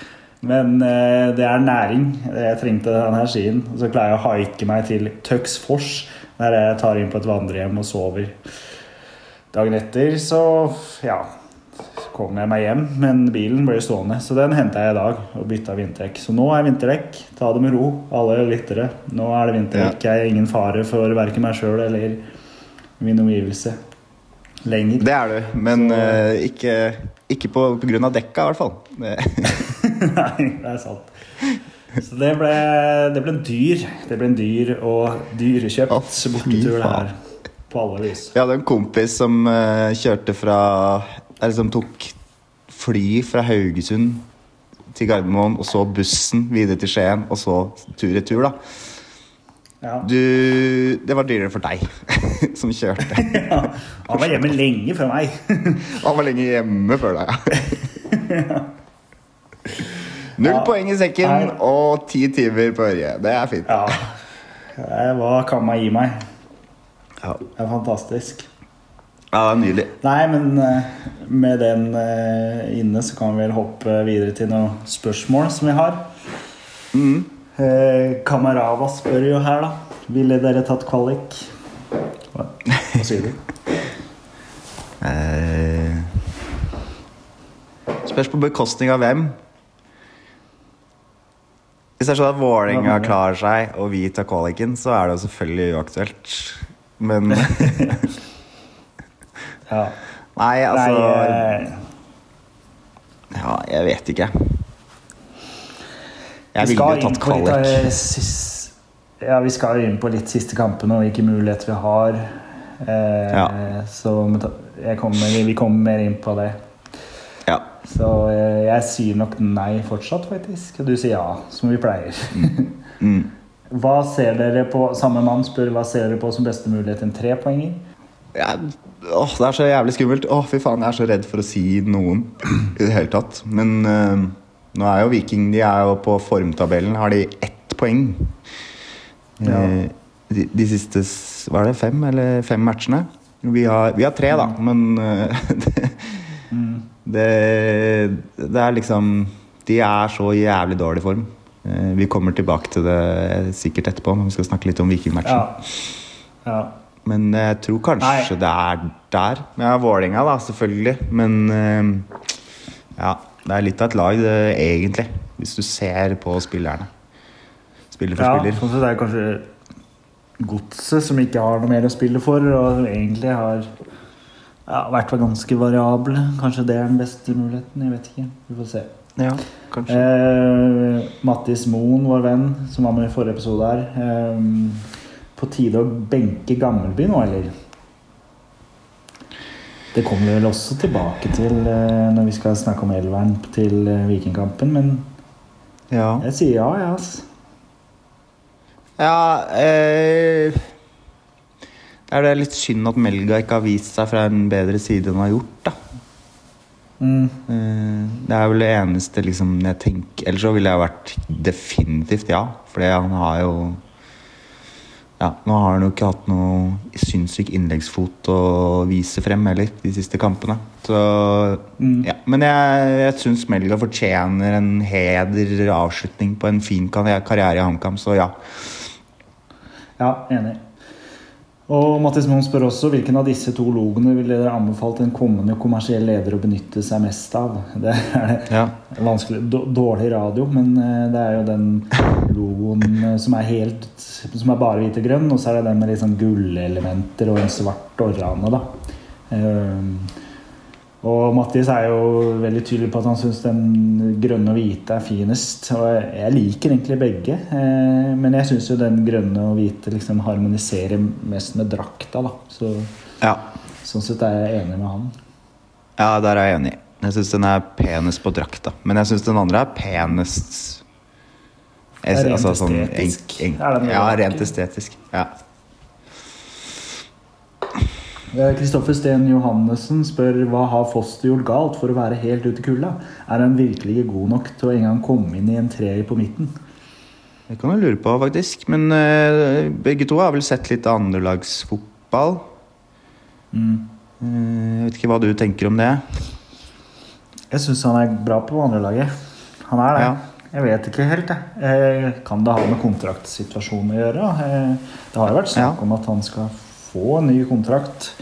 Men eh, det er næring. Jeg trengte den her skien. Og så klarer jeg å haike meg til Tøksfors, der jeg tar inn på et vandrehjem og sover. Dagen etter så ja, kom jeg meg hjem, men bilen ble stående. Så den henta jeg i dag og bytta vinterdekk. Så nå er vinterdekk. Ta det med ro, alle lyttere. Nå er det vinterdekk. Jeg er ingen fare for verken meg sjøl eller min omgivelse lenger. Det er du, men Så- uh, ikke, ikke på, på grunn av dekka, i hvert fall. Nei, det er sant. Så det ble, det ble en dyr. Det ble en dyr og dyrekjøpt oh, bortetur det her. På alle vis. Jeg hadde en kompis som uh, kjørte fra Eller som tok fly fra Haugesund til Gardermoen, og så bussen videre til Skien, og så tur-retur, da. Ja. Du Det var dyrere for deg som kjørte. Han var hjemme lenge før meg. Han var lenge hjemme før deg. Null Ja. poeng i sekken Nei. og ti timer på Ørje. Det er fint. Ja. Hva kan man gi meg. Ja, Det er fantastisk. ja det er nydelig. Nei, men eh, med den eh, inne så kan vi vel hoppe videre til noen spørsmål som vi har. Mhm. Eh, Kamarava spør jo her, da. Ville dere tatt kvalik? Hva, hva sier du? Eh, spørs på bekostning av hvem. Hvis det er sånn at Vålerenga klarer seg og vi tar kvaliken, så er det jo selvfølgelig uaktuelt. Men Ja. Nei, altså Nei, eh, Ja, jeg vet ikke. Jeg vi ville jo tatt kvalik. Ja, vi skal inn på litt siste kampene og hvilke muligheter vi har. Eh, Ja. Så jeg kommer, vi kommer mer inn på det. Ja. Så eh, jeg sier nok nei fortsatt, faktisk. Og du sier ja, som vi pleier. Mm. Hva ser dere på Samme mann spør hva ser dere på som beste mulighet en trepoenger? Ja, åh, det er så jævlig skummelt. Åh, fy faen, jeg er så redd for å si noen i det hele tatt. Men eh, nå er jo Viking De er jo på formtabellen. Har de ett poeng? Ja. Eh, de, de siste Hva er det, fem eller fem matchene? Vi har, vi har tre, da, men eh, det, det, det er liksom De er så jævlig dårlig form. Eh, Vi kommer tilbake til det sikkert etterpå men vi skal snakke litt om Vikingmatchen. Ja. ja. Men jeg tror kanskje Nei. det er der. Ja, Vålerenga, da, selvfølgelig. Men ja, det er litt av et lag, det, egentlig. Hvis du ser på spillerne. Spiller for ja spiller. sånn sett er det kanskje Godset som ikke har noe mer å spille for, og som egentlig har ja, vært ganske variable. Kanskje det er den beste muligheten. Jeg vet ikke. Vi får se. Ja, kanskje. Eh, Mattis Moen, vår venn, som var med i forrige episode her. Eh, på tide å benke Gammelby nå, eller? Det kommer vi vel også tilbake til eh, når vi skal snakke om elveren til eh, Vikingkampen, men Ja, jeg sier ja, jeg, altså. ja eh, Det er det litt synd at Melga ikke har vist seg fra en bedre side enn hun har gjort, da. Mm. Eh, Det er vel det eneste liksom, jeg tenker Ellers så ville jeg vært definitivt ja. For han har jo Ja, nå har han jo ikke hatt noe sinnssyk innleggsfot å vise frem heller de siste kampene. Så Mm. ja. Men jeg, jeg syns Melga fortjener en heder avslutning på en fin karriere i HamKam, så ja. Ja, enig. Og Mattis Moen spør også hvilken av disse to logoene ville dere anbefalt en kommende kommersiell leder å benytte seg mest av. Det er ja. vanskelig, dårlig radio, men eh, det er jo den logoen eh, som er helt Som er bare hvit og grønn, og så er det den med litt sånn gullelementer og en svart orrane, da. Og Mattis er jo veldig tydelig på at han syns den grønne og hvite er finest. Og jeg liker egentlig begge, eh, men jeg syns jo den grønne og hvite liksom harmoniserer mest med drakta, da. Så ja. sånn sett er jeg enig med han. Ja, der er jeg enig. Jeg syns den er penest på drakta. Men jeg syns den andre er penest jeg, Rent altså, sånn estetisk enk- enk- er ja, rent estetisk. Ja. Eh, Kristoffer Steen Johannessen spør hva har Foster gjort galt for å være helt ute i kulda? Er han virkelig god nok til å en gang komme inn i en treer på midten? Det kan jeg lure på, faktisk. Men uh, begge to har vel sett litt andrelagsfotball. Mm. Eh, jeg vet ikke hva du tenker om det. Jeg syns han er bra på andrelaget. Han er det. Ja. Jeg vet ikke helt, jeg. Kan det ha med kontraktsituasjonen å gjøre? Det har jo vært snakk Ja. om at han skal få en ny kontrakt.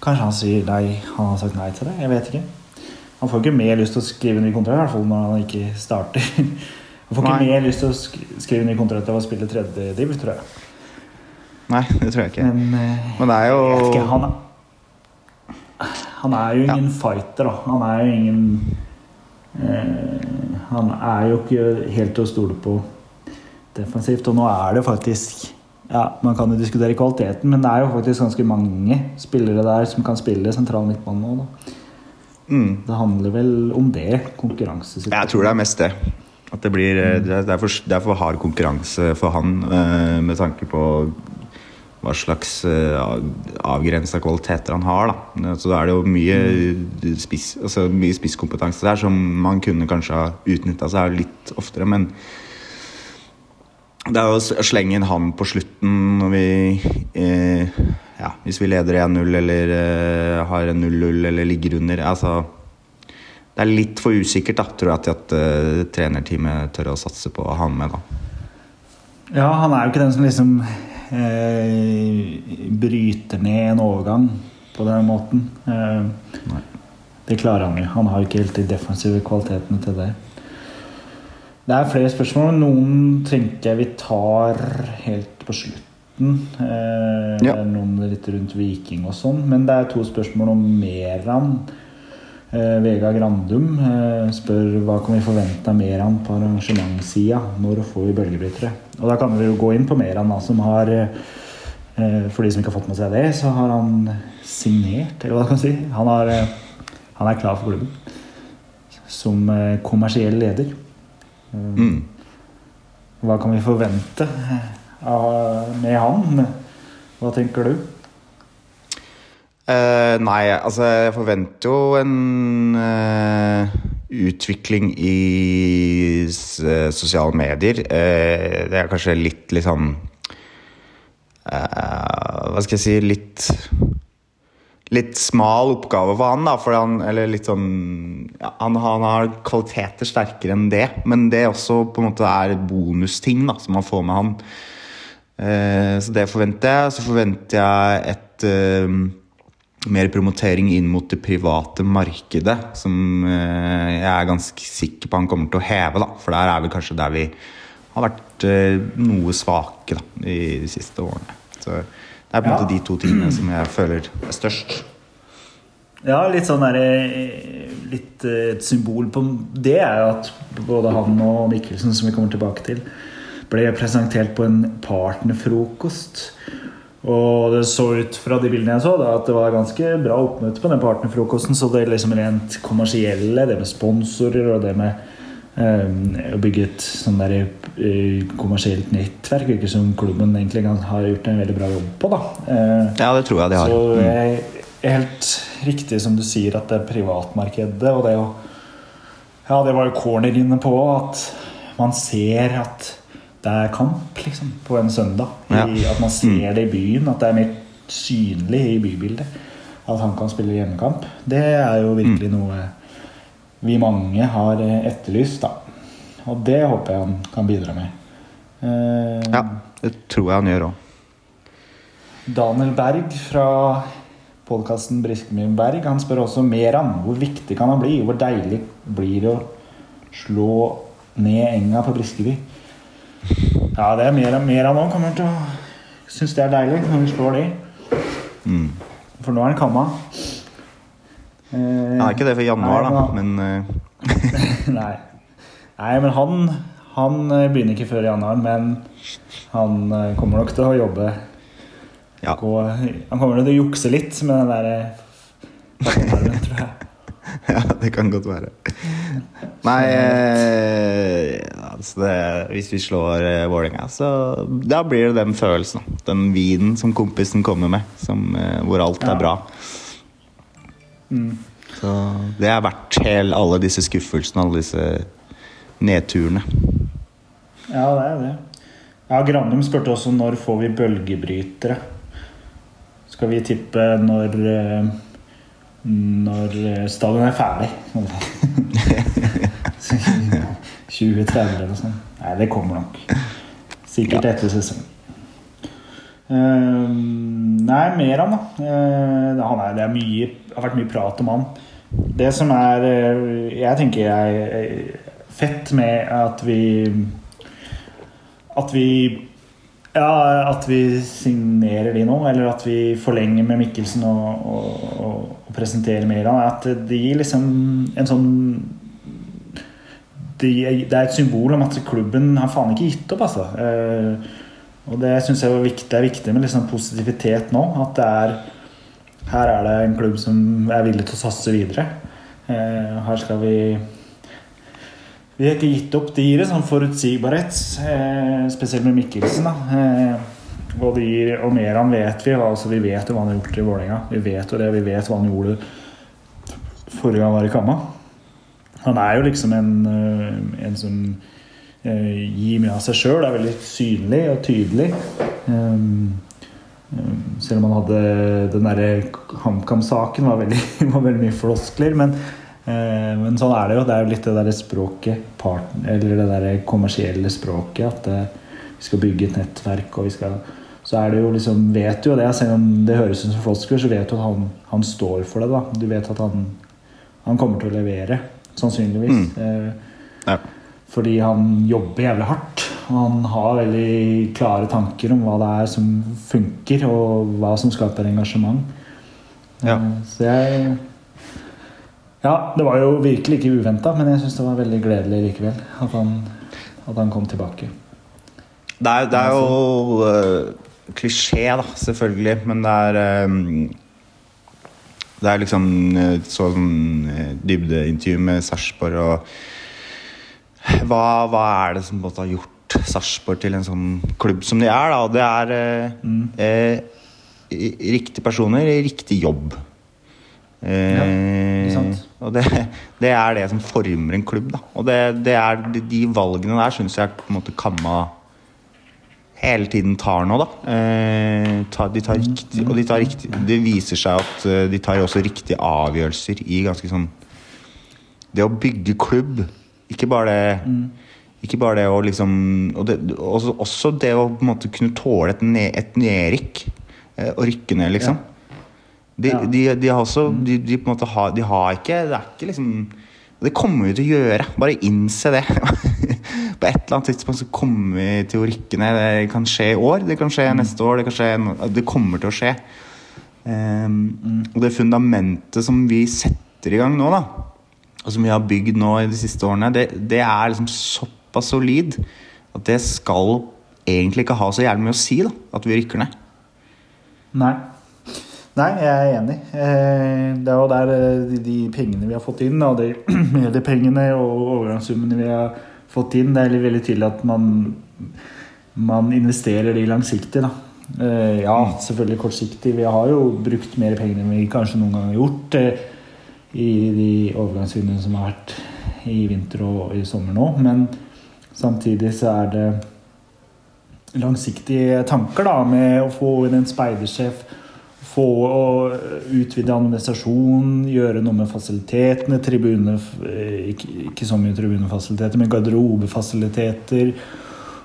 Kanskje han sier nei, han har sagt nei til det? Jeg vet ikke. Han får ikke mer lyst til å skrive ny kontrakt, i hvert fall når han ikke starter. Han får ikke mer lyst til å sk- skrive ny kontrakt av å spille tredje div, tror jeg. Nei, det tror jeg ikke. Men, eh, Men det er jo ikke, han, er, han er jo Ja. ingen fighter, da. Han er jo ingen uh, Han er jo ikke helt til å stole på defensivt. Og nå er det faktisk ja, Man kan jo diskutere kvaliteten, men det er jo faktisk ganske mange spillere der som kan spille sentral midtbane nå. Da. mm, Det handler vel om det. Konkurransesituasjonen. Jeg tror det er mest det. At det blir mm. Det er for, det er for hard konkurranse for han eh, med tanke på hva slags uh, avgrensa kvaliteter han har. Da. Så da er det jo mye, spiss, altså mye spisskompetanse der som man kunne kanskje ha utnytta seg litt oftere. Men det er å slenge inn han på slutten når vi eh, ja, Hvis vi leder 1-0 eller eh, har en 0-0 eller ligger under. Altså det er litt for usikkert, da, tror jeg, til at eh, trenerteamet tør å satse på å ha han med. da. Ja, han er jo ikke den som liksom eh, bryter ned en overgang på den måten. Eh, det klarer han jo. Han har jo ikke helt de defensive kvalitetene til det. Det er flere spørsmål. Noen tenker jeg vi tar helt på slutten. Eh, Ja. noen litt rundt Viking og sånn. Men det er to spørsmål om Meran. Eh, Vega Grandum eh, spør hva kan vi forvente av Meran på arrangementssida. Når får vi bølgebrytere? Og da kan vi jo gå inn på Meran, da, som har eh, For de som ikke har fått med seg det, så har han signert, eller hva skal man si. Han, har, eh, han er klar for klubben som eh, kommersiell leder. Eh, Mm. Hva kan vi forvente av, med han? Hva tenker du? Uh, nei, altså jeg forventer jo en uh, utvikling i eh, sosiale medier. Uh, det er kanskje litt litt sånn eh, Hva skal jeg si Litt Litt smal oppgave for han, da. For han, sånn ja, han, han har kvaliteter sterkere enn det, men det også på en måte er bonusting da, som man får med han. Eh, så det forventer jeg. Så forventer jeg et eh, mer promotering inn mot det private markedet, som eh, jeg er ganske sikker på han kommer til å heve. da, For der er vi kanskje der vi har vært eh, noe svake da, i de siste årene. Så det er på en Ja. måte de to tingene som jeg føler er størst. Ja, litt sånn der, eh, litt eh, Et symbol på det er jo at både han og Mikkelsen, som vi kommer tilbake til, ble presentert på en partnerfrokost. Og det så ut fra de bildene jeg så, da, at det var ganske bra oppmøte på den partnerfrokosten. Så det liksom rent kommersielle, det med sponsorer og det med å bygge et sånn der eh, kommersielt nettverk, virker som klubben egentlig har gjort en veldig bra jobb på. da. Eh, Ja, det tror jeg de har. så Mm. det er helt riktig som du sier at det er privatmarkedet og det å Ja, det var jo corner inne på at man ser at det er kamp, liksom, på en søndag. Ja. I, at man ser det i byen, at det er mer synlig i bybildet. At han kan spille hjemmekamp. Det er jo virkelig noe vi mange har eh, etterlyst, da. Og det håper jeg han kan bidra med. Eh, Ja, det tror jeg han gjør òg. Daniel Berg fra podkasten Briskeby Berg han spør også mer om hvor viktig kan han bli? Hvor deilig blir det å slå ned enga på Briskeby? Ja, det er mer, mer han òg kommer til å synes det er deilig når vi slår de. Mm. For nå er han kamma. Eh, Han er ikke det for januar, nei, da, men- men eh, Nei. Nei, men han, han eh, begynner ikke før januar, men han eh, kommer nok til å jobbe ja. gå, Han kommer nok til å jukse litt med den der pappapermen, tror jeg. ja, det kan godt være. Nei eh, altså det, Hvis vi slår eh, Vålerenga, så da blir det den følelsen. Den vinen som kompisen kommer med, som, eh, hvor alt Ja. er bra. Mm. Så det er verdt hele, alle disse skuffelsene, alle disse nedturene. Ja, det er det. Ja, Granum spurte også når får vi bølgebrytere. Skal vi tippe når eh, Når eh, stadion er ferdig? 2030 eller noe sånt. Nei, det kommer nok. Sikkert Ja. etter sesongen. Eh, nei, mer han, da. Eh, han er, det er mye, har vært mye prat om han. Det som er eh, Jeg tenker er eh, fett med at vi At vi ja, at vi signerer de nå, eller at vi forlenger med Mikkelsen og, og, og, presenterer mer av at det gir liksom en sånn det er et symbol om at klubben har faen ikke gitt opp, altså. Eh, og det syns jeg var viktig, er viktig med liksom positivitet nå. At er Her er det en klubb som er villig til å satse videre. Eh, her skal vi Vi har ikke gitt opp. Det gir en sånn forutsigbarhet, eh, spesielt med Mikkelsen. da. Eh, og, det gir, og mer han vet vi. Altså, vi vet jo hva han har gjort i Vålerenga. Vi vet jo det, vi vet hva han gjorde forrige gang han var i Kamma. Han er jo liksom en, øh, en som øh, gir mye av seg sjøl. Er veldig synlig og tydelig. Um, um, selv om han hadde den derre HamKam-saken, var, var veldig mye floskler. Men, øh, men sånn er det jo. Det er jo litt det derre språket, partner, eller det derre kommersielle språket. At det, vi skal bygge et nettverk, og vi skal så er det jo liksom, vet du jo det, selv om det høres ut som floskler, så vet du at han, han står for det. da. Du vet at han, han kommer til å levere, sannsynligvis. Eh, Ja. Fordi han jobber jævlig hardt. Og han har veldig klare tanker om hva det er som funker, og hva som skaper engasjement. Ja. Eh, Så jeg Ja, det var jo virkelig ikke uventa, men jeg syns det var veldig gledelig likevel at han, at han kom tilbake. Det er, det er jo uh, klisjé, da, selvfølgelig, men det er um Det er liksom sånn dybdeintervju med Sarpsborg og hva, hva er det som har gjort Sarpsborg til en sånn klubb som de er? da, Det er eh, eh, riktige personer i riktig jobb. Eh, Ja, det sant? og det, det er det som former en klubb. da Og det, det er de, de valgene der syns jeg på en måte Kamma hele tiden tar nå, da. Eh, tar, de tar riktig, og de tar riktig Det viser seg at eh, de tar også riktige avgjørelser i ganske sånn Det å bygge klubb, ikke bare det Ikke bare det å liksom og det, også, også det å på en måte kunne tåle et, ne, et nedrykk. eh, Og rykke ned, liksom. De, Ja. de, de har også de, de på en måte har, De har ikke Det er ikke liksom Det kommer vi til å gjøre. Bare innse det. På et eller annet tidspunkt så kommer vi til å rykke ned. Det kan skje i år, det kan skje neste år, det kan skje Det kommer til å skje. Ehm, Og det fundamentet som vi setter i gang nå, da, og som vi har bygd nå i de siste årene, det, det er liksom såpass solid at det skal egentlig ikke ha så jævlig mye å si da, at vi rykker ned. Nei. Nei, jeg er enig. Eh, Det er jo der eh, de, pengene vi har fått inn, og de mediepengene og overgangssummene vi har fått inn, det er veldig tydelig at man, man investerer de langsiktig. da. Eh, Ja, selvfølgelig kortsiktig. Vi har jo brukt mer penger enn vi kanskje noen gang har gjort i de overgangsvinduene som har vært i vinter og i sommer nå, men samtidig så er det langsiktige tanker da, med å få inn en speidersjef, få å utvide administrasjon, gjøre noe med fasilitetene, tribune, eh, ikke, så mye tribunefasiliteter, men garderobefasiliteter.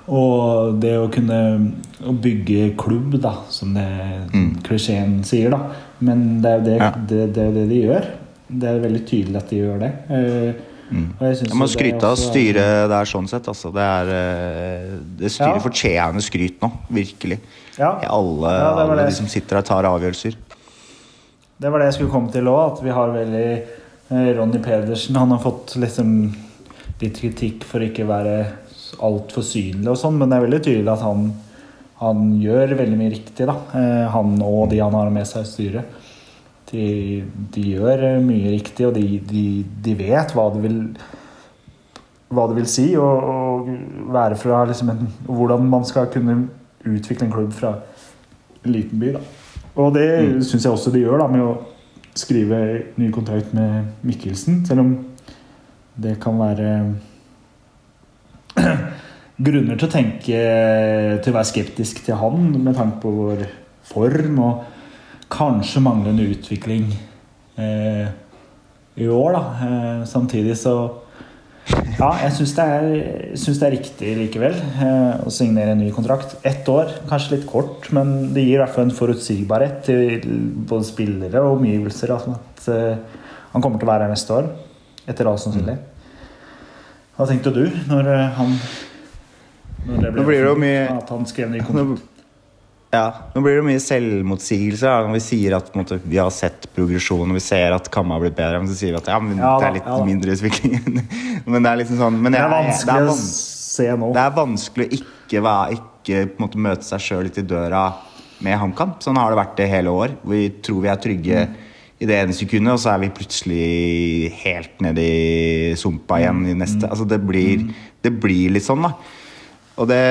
Og det å kunne å bygge klubb, da, som det klisjeen sier, da. Men det er jo det, Ja. det, det, det de gjør. Det er veldig tydelig at de gjør det. Mm. og jeg synes Jeg må skryte av er- styret der sånn sett. Altså. Det, er, eh, det styret Ja. fortjener skryt nå, virkelig. Ja. Alle, Ja, alle de som sitter der, tar avgjørelser. Det var det jeg skulle komme til òg, at vi har veldig eh, Ronny Pedersen han har fått liksom litt kritikk for ikke å være altfor synlig og sånn, men det er veldig tydelig at han, han gjør veldig mye riktig, da. Eh, Han og de han har med seg i styret. De, de gjør eh, mye riktig, og de, de, de vet hva det vil hva det vil si og, være fra liksom en, Hvordan man skal kunne utvikle en klubb fra en liten by. da. Og det Mm. syns jeg også de gjør da, med å skrive ny kontrakt med Mikkelsen. Selv om det kan være grunner til å tenke til å være skeptisk til han med tanke på vår form og kanskje manglende utvikling eh, i år, da. Eh, samtidig så Ja, jeg syns det, det er riktig likevel eh, å signere en ny kontrakt. Ett år, kanskje litt kort, men det gir i hvert fall en forutsigbarhet til både spillere og omgivelser. Altså at eh, han kommer til å være her neste år, etter all sannsynlig. Hva tenkte du når eh, han når det ble Nå blir det jo mye- At han skrev ny kontrakt? Ja, nå blir det mye selvmotsigelse ja. når vi sier at måte, vi har sett progresjon og vi ser at Kamma har blitt bedre. Men så sier vi at ja, men Ja det er litt ja mindre utvikling. men det er liksom sånn men Det er vanskelig det er å se nå. Det er vanskelig å ikke, være, ikke måte, møte seg sjøl litt i døra med HamKam. Sånn har det vært det hele år. Vi tror vi er trygge i det ene sekundet, og så er vi plutselig helt nede i sumpa igjen i neste. Altså det blir, det blir litt sånn, da. Og det,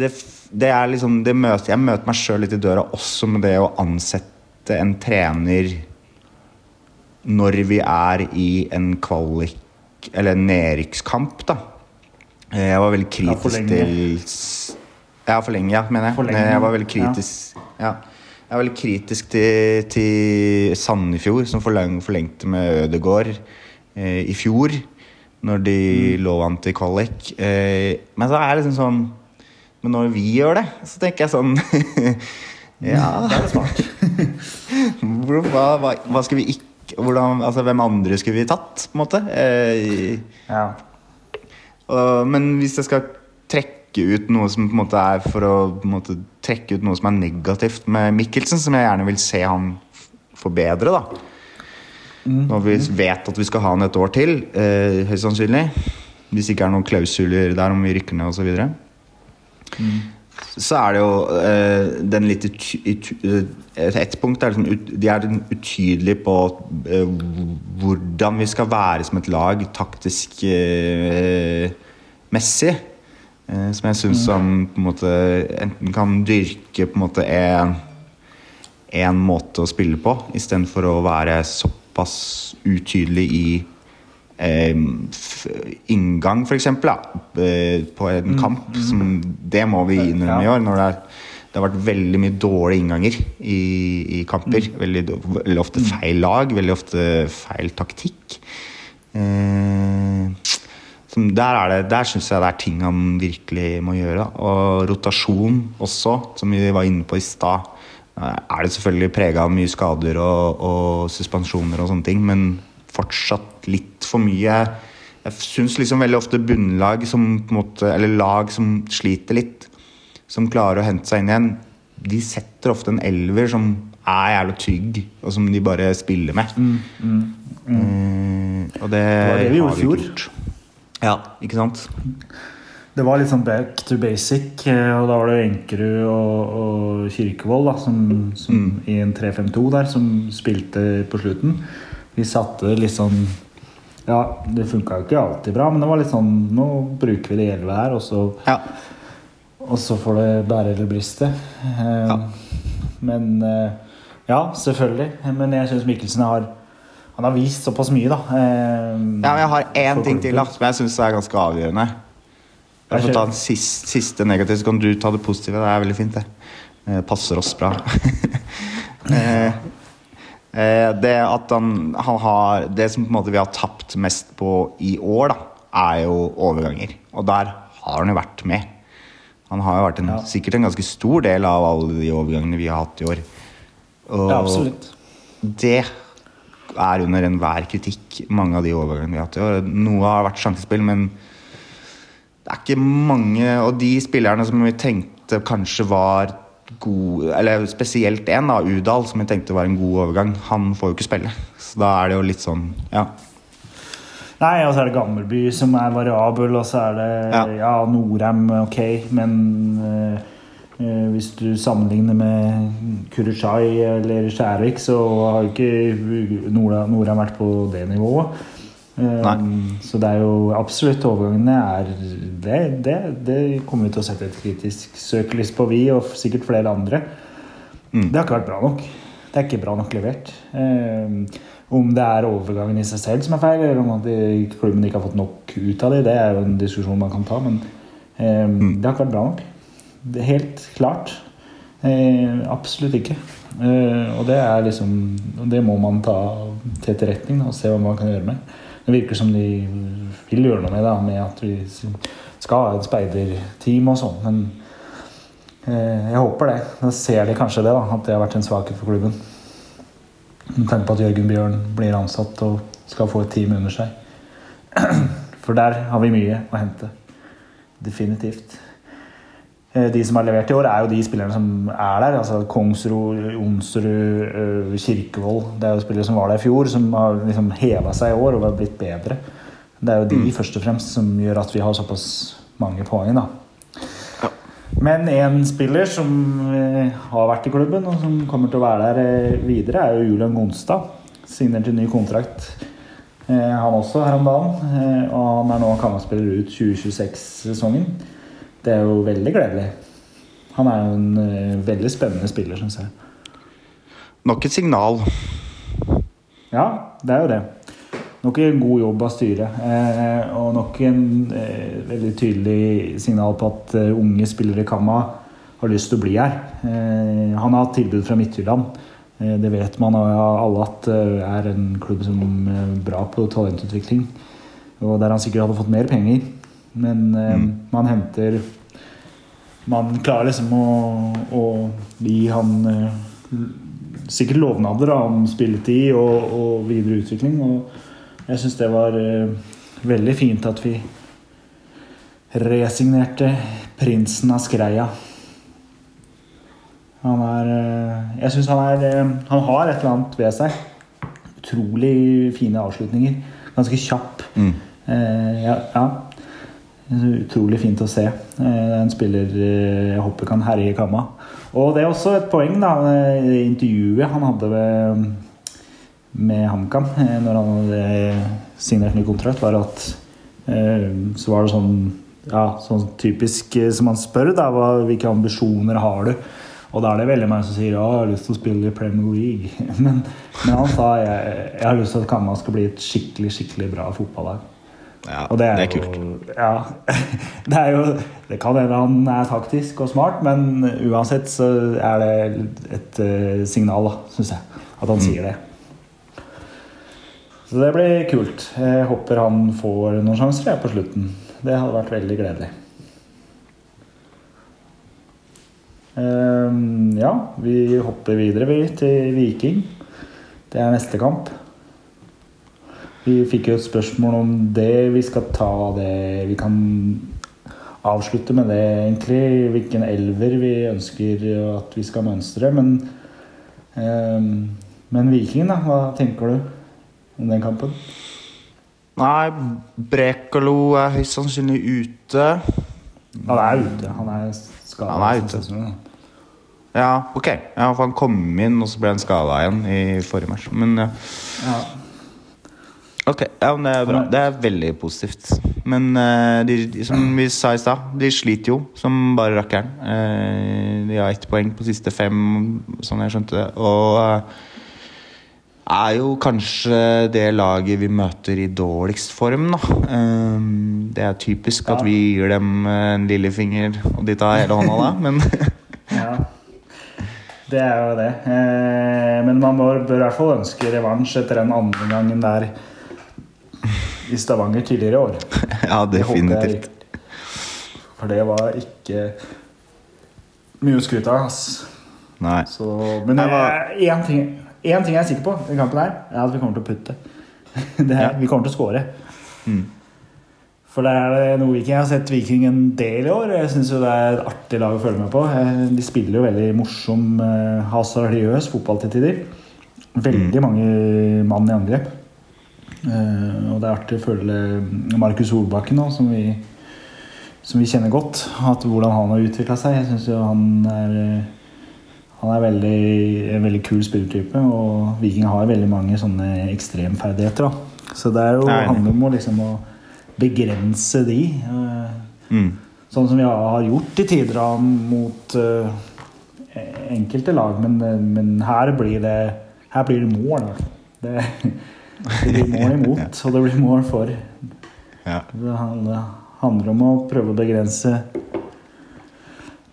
det, det er liksom det møter, Jeg møter meg sjøl litt i døra også med det å ansette en trener når vi er i en kvalik eller en nedrykkskamp, da. Eh, Jeg var veldig kritisk til Ja, for lenge, ja, mener jeg. Lenge, Eh, Jeg var veldig kritisk ja. Jeg var veldig kritisk til, til Sandefjord, som forleng, forlengte med Ødegård eh, i fjor. Når de Mm. lå an til kvalik. Eh, men så er det liksom sånn Men når vi gjør det, så tenker jeg sånn Ja Det er smart. Hva, hva, hva skal vi ikke hvordan, altså, Hvem andre skulle vi tatt, på en måte? Eh, Ja. og, men hvis jeg skal trekke ut noe som på en måte er for å måte, trekke ut noe som er negativt med Mikkelsen, som jeg gjerne vil se han forbedre, da. Når vi vet at vi skal ha han et år til, eh, høyst sannsynlig. Hvis ikke er noen klausuler der om vi rykker ned osv. så er det jo eh, den litt eh, Et punkt er liksom De er utydelige på eh, hvordan vi skal være som et lag taktisk eh, messig. Eh, som jeg syns som på en måte enten kan dyrke på en måte en, en måte å spille på, istedenfor å være såpass utydelig i eh, inngang, f.eks., eh, på en kamp. Som, det må vi innrømme i år. når det er det har vært veldig mye dårlige innganger i, i kamper. Veldig, veldig ofte feil lag, veldig ofte feil taktikk. Eh, som der er det, syns jeg det er ting han virkelig må gjøre. Og rotasjon også, som vi var inne på i stad. eh, Er det selvfølgelig prega av mye skader og, og suspensjoner og sånne ting, men fortsatt litt for mye. Jeg syns liksom veldig ofte bunnlag som måte, eller lag som sliter litt, som klarer å hente seg inn igjen, de setter ofte en elver som er jævlig tygg, og som de bare spiller med. Eh, og det, var det vi gjorde i fjor. Ja, ikke sant? Det var litt sånn back to basic, eh, og da var det Enkerud og, og Kirkevold da, som, som i en 3-5-2 der, som spilte på slutten. Vi satte litt sånn Ja, det funka jo ikke alltid bra, men det var litt sånn Nå bruker vi det elleve her, og så, Ja. og så får det bære eller briste. Eh, Ja. Men eh, Ja, selvfølgelig. Men jeg syns Mikkelsen har han har vist såpass mye, da. Eh, Ja, men jeg har én ting til da, som jeg syns er ganske avgjørende. Jeg får ta den siste, siste negative, så kan du ta det positive. Det er veldig fint, det. Eh, passer oss bra. eh, det at han, han har Det som på en måte vi har tapt mest på i år, da, er jo overganger. Og der har han jo vært med. Han har jo vært en, Ja. sikkert en ganske stor del av alle de overgangene vi har hatt i år. Og Ja, absolutt. det er under enhver kritikk, mange av de overgangene vi har hatt i år. Noe har vært sjansespill, men det er ikke mange Og de spillerne som vi tenkte kanskje var gode Eller spesielt én, da, Udal, som jeg tenkte var en god overgang. Han får jo ikke spille. Så da er det jo litt sånn Ja. Nei, og så er det Gammelby som er variabel, og så er det Ja. ja, Norheim, ok, men eh, eh, hvis du sammenligner med Kurushai eller Skjærvik, så har jo ikke Nordheim Norheim vært på det nivået. Nei. Så det er jo absolutt overgangene er det, det, det kommer vi til å sette et kritisk søkelys på, vi og sikkert flere andre. Det har ikke vært bra nok. Det er ikke bra nok levert. Eh, om det er overgangen i seg selv som er feil, eller om klubben ikke har fått nok ut av det, det er jo en diskusjon man kan ta, men eh, det har ikke vært bra nok. Det helt klart. Eh, absolutt ikke. Eh, og det er liksom Det må man ta til etterretning og se hva man kan gjøre med. Det virker som de vil gjøre noe med det, med at vi skal ha et speiderteam og sånn, men Eh, Jeg håper det. Da ser de kanskje det, da, at det har vært en svakhet for klubben. Med tanke på at Jørgen Bjørn blir ansatt og skal få et team under seg. For der har vi mye å hente. Definitivt. Eh, De som har levert i år, er jo de spillerne som er der. altså Kongsrud, Onsrud, eh, Kirkevold. Det er jo spillere som var der i fjor, som har liksom heva seg i år og har blitt bedre. Det er jo de først og fremst som gjør at vi har såpass mange poeng. da. Men en spiller som eh, har vært i klubben, og som kommer til å være der videre, er jo Julian Gonstad. Signerte ny kontrakt, han også, her om dagen. Og han er nå Kamma-spiller ut 2026-sesongen. Det er jo veldig gledelig. Han er jo en eh, veldig spennende spiller, syns jeg. Nok et signal. Ja, det er jo det. Nok en god jobb av styret. Eh, og nok en eh, veldig tydelig signal på at eh, unge spillere i Kamma har lyst til å bli her. Eh, han har hatt tilbud fra Midtjylland. Eh, det vet man alle at er en klubb som er bra på talentutvikling. Og der han sikkert hadde fått mer penger. Men eh, man henter Man klarer liksom å, å gi han eh, sikkert lovnader da, om spilletid og, og videre utvikling. Og jeg syns det var eh, veldig fint at vi resignerte prinsen av Skreia. Han er Jeg syns han er Han har et eller annet ved seg. Utrolig fine avslutninger. Ganske kjapp. Mm. Eh, ja, ja. Utrolig fint å se. Eh, En spiller eh, jeg håper kan herje kamma. Og det er også et poeng, da. eh, intervjuet han hadde med, med HamKam når han hadde signert ny kontrakt, var at Så var det sånn ja, sånn typisk som han spør, da. Hvilke ambisjoner har du? Og da er det veldig mange som sier ja, jeg har lyst til å spille i Premier League. Men, men han sa jeg, jeg har lyst til at Kamma skal bli et skikkelig skikkelig bra fotballag. Ja, Og det er, det er kult. jo Ja. Det er jo Det kan hende han er taktisk og smart, men uansett så er det et eh, signal, da, syns jeg. At Mm. han sier det. Så det blir kult. Jeg håper han får noen sjanser jeg, på slutten. Det hadde vært veldig gledelig. Um, ja, vi hopper videre vi, til Viking. Det er neste kamp. Vi fikk jo et spørsmål om det. Vi skal ta det Vi kan avslutte med det, egentlig. Hvilken elver vi ønsker at vi skal mønstre. Men, eh, men Viking, da? Hva tenker du om den kampen? Nei, Brekalo er høyst sannsynlig ute. Han er ute. Han er skada. Han er ute. Ja, ok. Ja, for han kom inn, og så ble han skada igjen i forrige match. Men ja. Ja. Ok, ja, men det er bra. Det er veldig positivt. Men uh, de, de, som vi sa i stad, de sliter jo som bare rakkeren. Uh, de har ett poeng på siste fem, sånn jeg skjønte det. Og uh, er jo kanskje det laget vi møter i dårligst form, da. Uh, det er typisk at vi gir dem en lillefinger, og de tar hele hånda da, men Ja, det er jo det. Men man bør, bør i hvert fall ønske revansj etter den andre gangen der i Stavanger tidligere i år. ja, Det jeg definitivt. For det var ikke mye å skryte av. ass. Nei. Så, men én var- ting, en ting jeg er sikker på i kampen her, er at vi kommer til å putte. Det er, Ja. Vi kommer til å score. Mm. For det er noe Viking Jeg har sett Viking en del i år. Jeg syns det er et artig lag å følge med på. Eh, De spiller jo veldig morsom, eh, hasardiøs fotball til tider. Veldig mange mann i angrep. Eh, Og det er artig å følge Markus Solbakken nå, som vi, som vi kjenner godt. At hvordan han har utvikla seg. Jeg syns jo han er eh, han er veldig, en veldig kul spillertype, og Viking har veldig mange sånne ekstremferdigheter. Da. Så det er jo, er handler om å, liksom, å begrense de. eh, Mm. Sånn som vi har gjort i tider da, mot uh, enkelte lag. Men, eh, men her blir det her blir det mål. Det, det blir mål imot, og det blir mål for. Ja. Det handler, om å prøve å begrense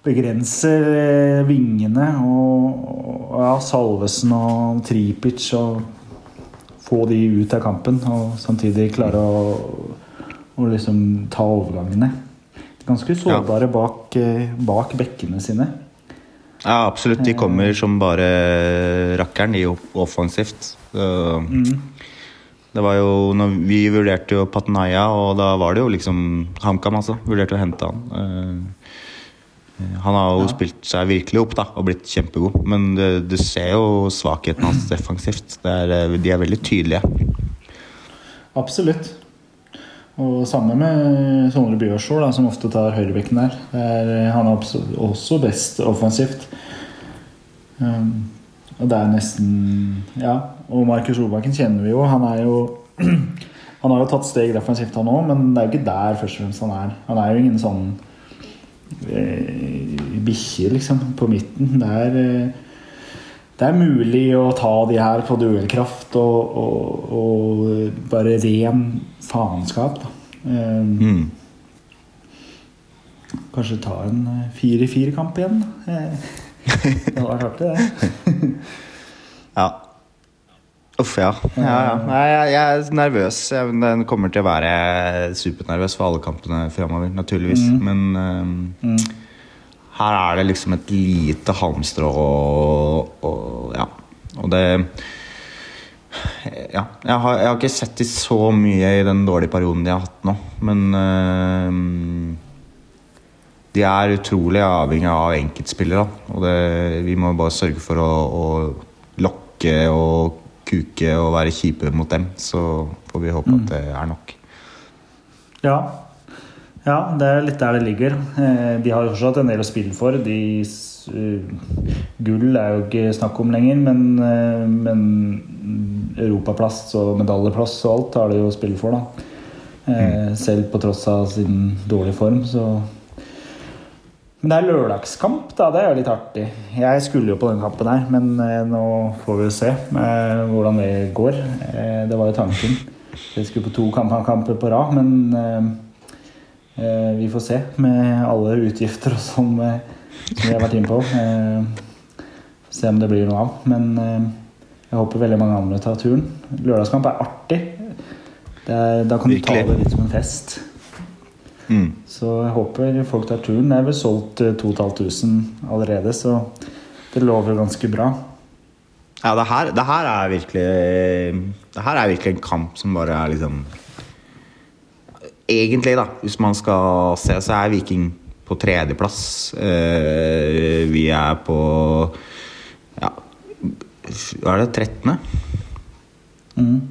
Begrense eh, vingene og, ja, Salvesen og Tripic og få de ut av kampen. Og samtidig klare å, å liksom ta overgangene. Ganske sårbare bak, eh, bak bekkene sine. Ja, absolutt. De kommer som bare rakkeren i offensivt. Så, Det var jo, når Vi vurderte jo Patanaya, og da var det jo liksom HamKam, altså. Vurderte å hente han. Eh, Han har jo Ja. spilt seg virkelig opp da, og blitt kjempegod. Men du, du ser jo svakheten hans defensivt. Det er, eh, de er veldig tydelige. Absolutt. Og samme med Sondre Bjørsvold, som ofte tar høyrebekken der. Er, han er også best offensivt. Um, og det er nesten Ja. Og Markus Solbakken kjenner vi jo. Han er jo Han har jo tatt steg defensivt, han òg, men det er jo ikke der først og fremst han er. Han er jo ingen sånn eh, bikkje, liksom, på midten. Det er eh, det er mulig å ta de her på duellkraft og, og, og bare ren faenskap. Eh, Mm. Kanskje ta en eh, 4-4-kamp igjen. Eh, Det hadde vært artig, det. Ja. Uff, ja. ja, ja. Nei, jeg, jeg er nervøs. Jeg, den kommer til å være supernervøs for alle kampene framover, naturligvis. Men ehm, her er det liksom et lite halmstrå og, og Ja. Og det Ja. Jeg har, jeg har ikke sett de så mye i den dårlige perioden de har hatt nå, men um, de er utrolig avhengig av enkeltspillere. Og det, vi må bare sørge for å, å lokke og kuke og være kjipe mot dem. Så får vi håpe at det er nok. Ja. Ja, det er litt der det ligger. Eh, De har jo fortsatt en del å spille for. De, eh, gull er jo ikke snakk om lenger, men, uh, men europaplass og medaljeplass og alt har de jo å spille for, da. Mm. Selv på tross av sin dårlige form, så Men det er lørdagskamp, da. Det er jo litt artig. Jeg skulle jo på den kampen her, men eh, nå får vi jo se eh, hvordan det går. Eh, det var jo tanken. Jeg skulle på to kamp- kamper på rad, men eh, Eh, vi får se med alle utgifter og sånn eh, som vi har vært inne på. Eh, se om det blir noe av. Men jeg håper veldig mange andre tar turen. Lørdagskamp er artig. Det er, da kan du ta det litt som en fest. Mm. Så jeg håper folk tar turen. Det er vel solgt eh, 2500 allerede, så det lover ganske bra. Ja, det her, det her er virkelig Det her er virkelig en kamp som bare er liksom Egentlig, da, hvis man skal se, så er Viking på tredjeplass. Eh, vi er på Ja, hva er det? 13.? Mm.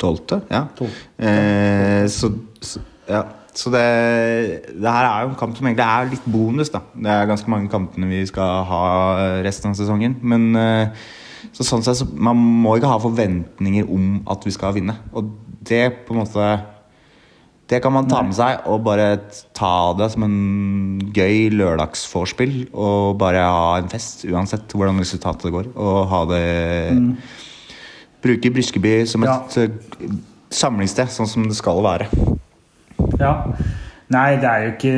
12.? Ja. 12.. Eh, så, så, ja. Så det, det her er jo en kamp som egentlig er litt bonus, da. Det er ganske mange kampene vi skal ha resten av sesongen. Men eh, så sånn sett så man må ikke ha forventninger om at vi skal vinne. Og det på en måte Det kan man ta med seg og bare ta det som en gøy lørdagsvorspill. Og bare ha en fest uansett hvordan resultatet går. Og ha det Bruke Briskeby som et eh, samlingssted, sånn som det skal være. Ja. Nei, det er jo ikke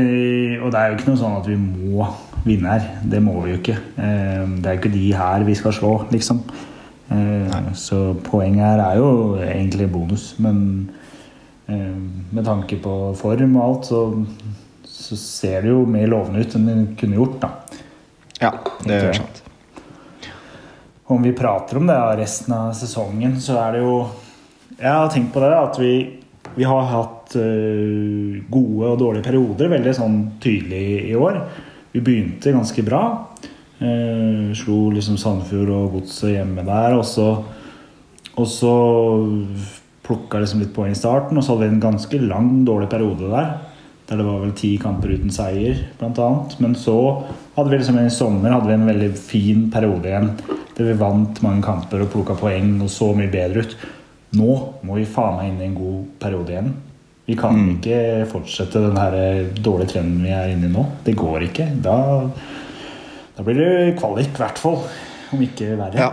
Og det er jo ikke noe sånn at vi må vinne her. Det må vi jo ikke. Eh, Det er jo ikke de her vi skal slå, liksom. Nei. Så poenget her er jo egentlig bonus. Men eh, med tanke på form og alt, så, så ser det jo mer lovende ut enn det kunne gjort, da. Ja, det er sant. Om vi prater om det resten av sesongen, så er det jo Jeg har tenkt på det, at vi, vi har hatt øh, gode og dårlige perioder veldig sånn tydelig i år. Vi begynte ganske bra. Eh, slo liksom Sandefjord og Godset hjemme der. Og så, og så plukka liksom litt poeng i starten, og så hadde vi en ganske lang, dårlig periode der. Der det var vel ti kamper uten seier, annet. Men så hadde vi liksom i sommer hadde vi en veldig fin periode igjen. Der vi vant mange kamper og plukka poeng og så mye bedre ut. Nå må vi faen meg inn i en god periode igjen. Vi kan ikke fortsette den her dårlige trenden vi er inne i nå. Det går ikke. Da, da blir det kvalik, i hvert fall. Om ikke verre. Ja.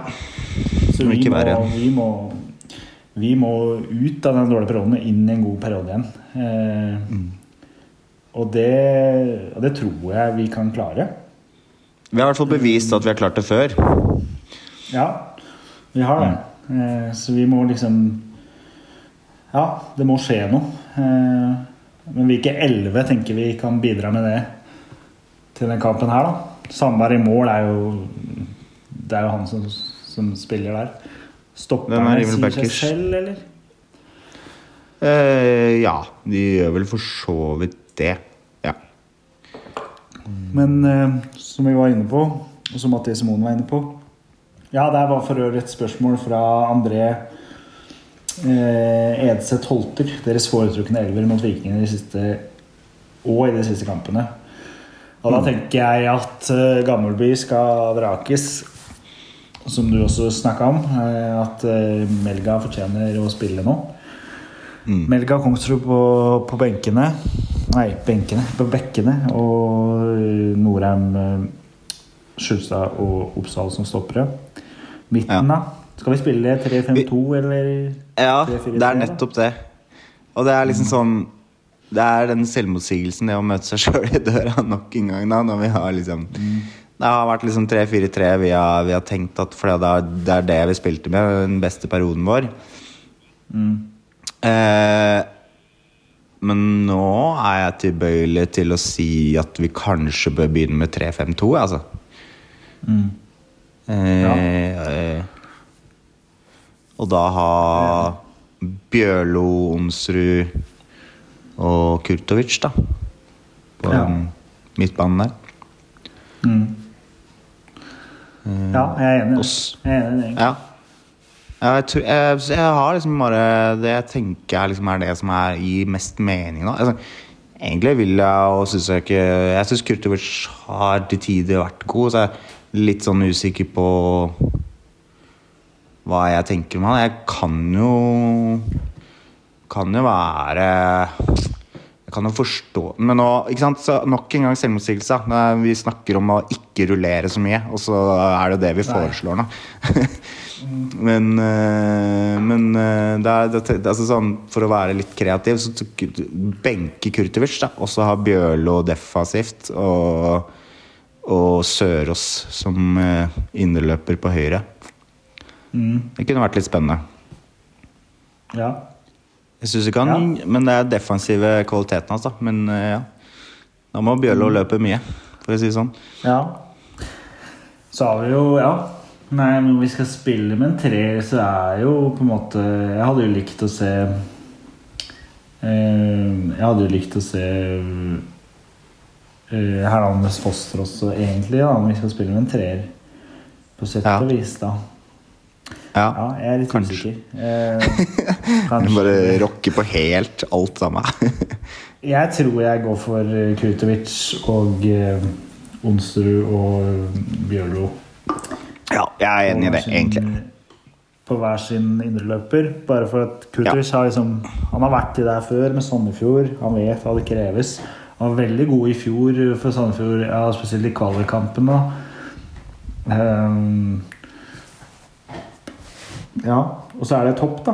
Så vi ikke må, verre. vi, må, vi må ut av den dårlige perioden og inn i en god periode igjen. Eh, Mm. og, det, og det tror jeg vi kan klare. Vi har i hvert fall bevist at vi har klart det før. Ja, vi har det. Eh, så vi må liksom Ja, det må skje noe. Eh, men hvilke elleve tenker vi kan bidra med det til den kampen her, da? Sandberg i mål er jo Det er jo han som, som spiller der. Stopper han sier seg selv, eller? Eh, ja, de gjør vel for så vidt det. Ja. Men eh, som vi var inne på, og som Mathias Moen var inne på Ja, der var for øvrig et spørsmål fra André eh, Edseth Holter. Deres foretrukne elver mot Vikingene de siste og i de siste kampene. Og da tenker jeg at eh, Gammelby skal vrakes. Som du også snakka om. eh, at eh, Melga fortjener å spille nå. Melga Kongsrud på, på benkene Nei, benkene. På bekkene. Og Norheim, Skjulstad og Oppsal som stoppere. Midten, da? Skal vi spille 3-5-2 eller ja, 3-4-3, det er nettopp det. Og det er liksom sånn Det er den selvmotsigelsen, det å møte seg sjøl i døra nok en gang, da, når vi har liksom Det har vært liksom 3-4-3 vi, vi har tenkt at For det er, det er det vi spilte med den beste perioden vår. Eh, men nå er jeg tilbøyelig til å si at vi kanskje bør begynne med 3-5-2, altså. Eh, eh, og da ha Bjørlo, Onsrud og Kurtovic, da. På Ja. midtbanen der. Ja, jeg er enig. Oss. Jeg er enig. Ja. Jeg, tror, jeg, jeg har liksom bare Det jeg tenker er liksom er det som er, gir mest mening nå. Altså, Egentlig vil jeg og syns jeg ikke Jeg syns Kurtovic har til tider vært god, så jeg litt sånn usikker på hva jeg tenker om han. Jeg kan jo Kan jo være Jeg kan jo forstå Men nå, ikke sant, så nok en gang selvmotsigelse. Vi snakker om å ikke rullere så mye, og så er det det vi foreslår nå. men øh, men øh, det er, det, altså sånn, for å være litt kreativ, så benke Kurtovic, da. Og så ha Bjørlo defensivt, og, og Sørås som Innerløper indreløper på høyre. Mm. Det kunne vært litt spennende. Ja. Jeg synes ikke han, Men det er defensive kvaliteten hans, da. Men øh, ja. Da må Bjørlo løpe mye, for å si det sånn. ja. Så har vi jo Ja. Nei, når vi skal spille med en treer, så er jo på en måte Jeg hadde jo likt å se eh, Jeg hadde jo likt å se eh, Hernandez Foster også, egentlig, da, når vi skal spille med en treer. På sett Ja. og vis, da. Ja. Ja, jeg er litt Kanskje. usikker. Eh, kanskje bare rocke på helt alt sammen. Jeg tror jeg går for Krutovic og eh, Onsrud og Bjørlo. ja, jeg er enig i det, sin- egentlig. På hver sin indreløper. Bare for at Kurtovic har liksom Han har vært i det før med Sandefjord. Han vet hva det kreves. Var veldig god i fjor for Sandefjord, ja, spesielt i kvalikkampen. Ehm, ja, og så er det topp, da.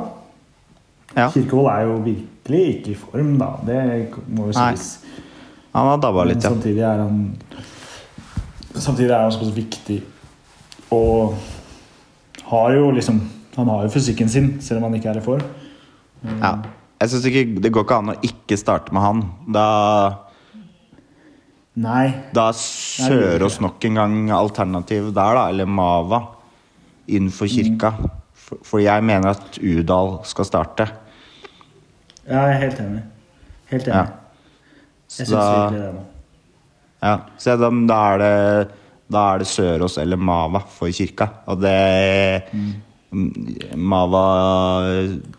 Ja. Kirkevold er jo virkelig ikke i form, da. Det må jo sies. Han har dabba Men litt, ja. samtidig er han Samtidig er han såpass viktig og har jo liksom Han har jo fysikken sin, selv om han ikke er i form. ja. Jeg synes ikke, Det går ikke an å ikke starte med han. Da, Nei. da Sørås nok en gang alternativ der, da. Eller Mava innenfor kirka. For, for jeg mener at Udal skal starte. Ja, jeg er helt enig. Helt enig. Ja. Jeg syns virkelig det nå. ja. Så da, da er det Da er det Sørås eller Mava for kirka. Og det Mava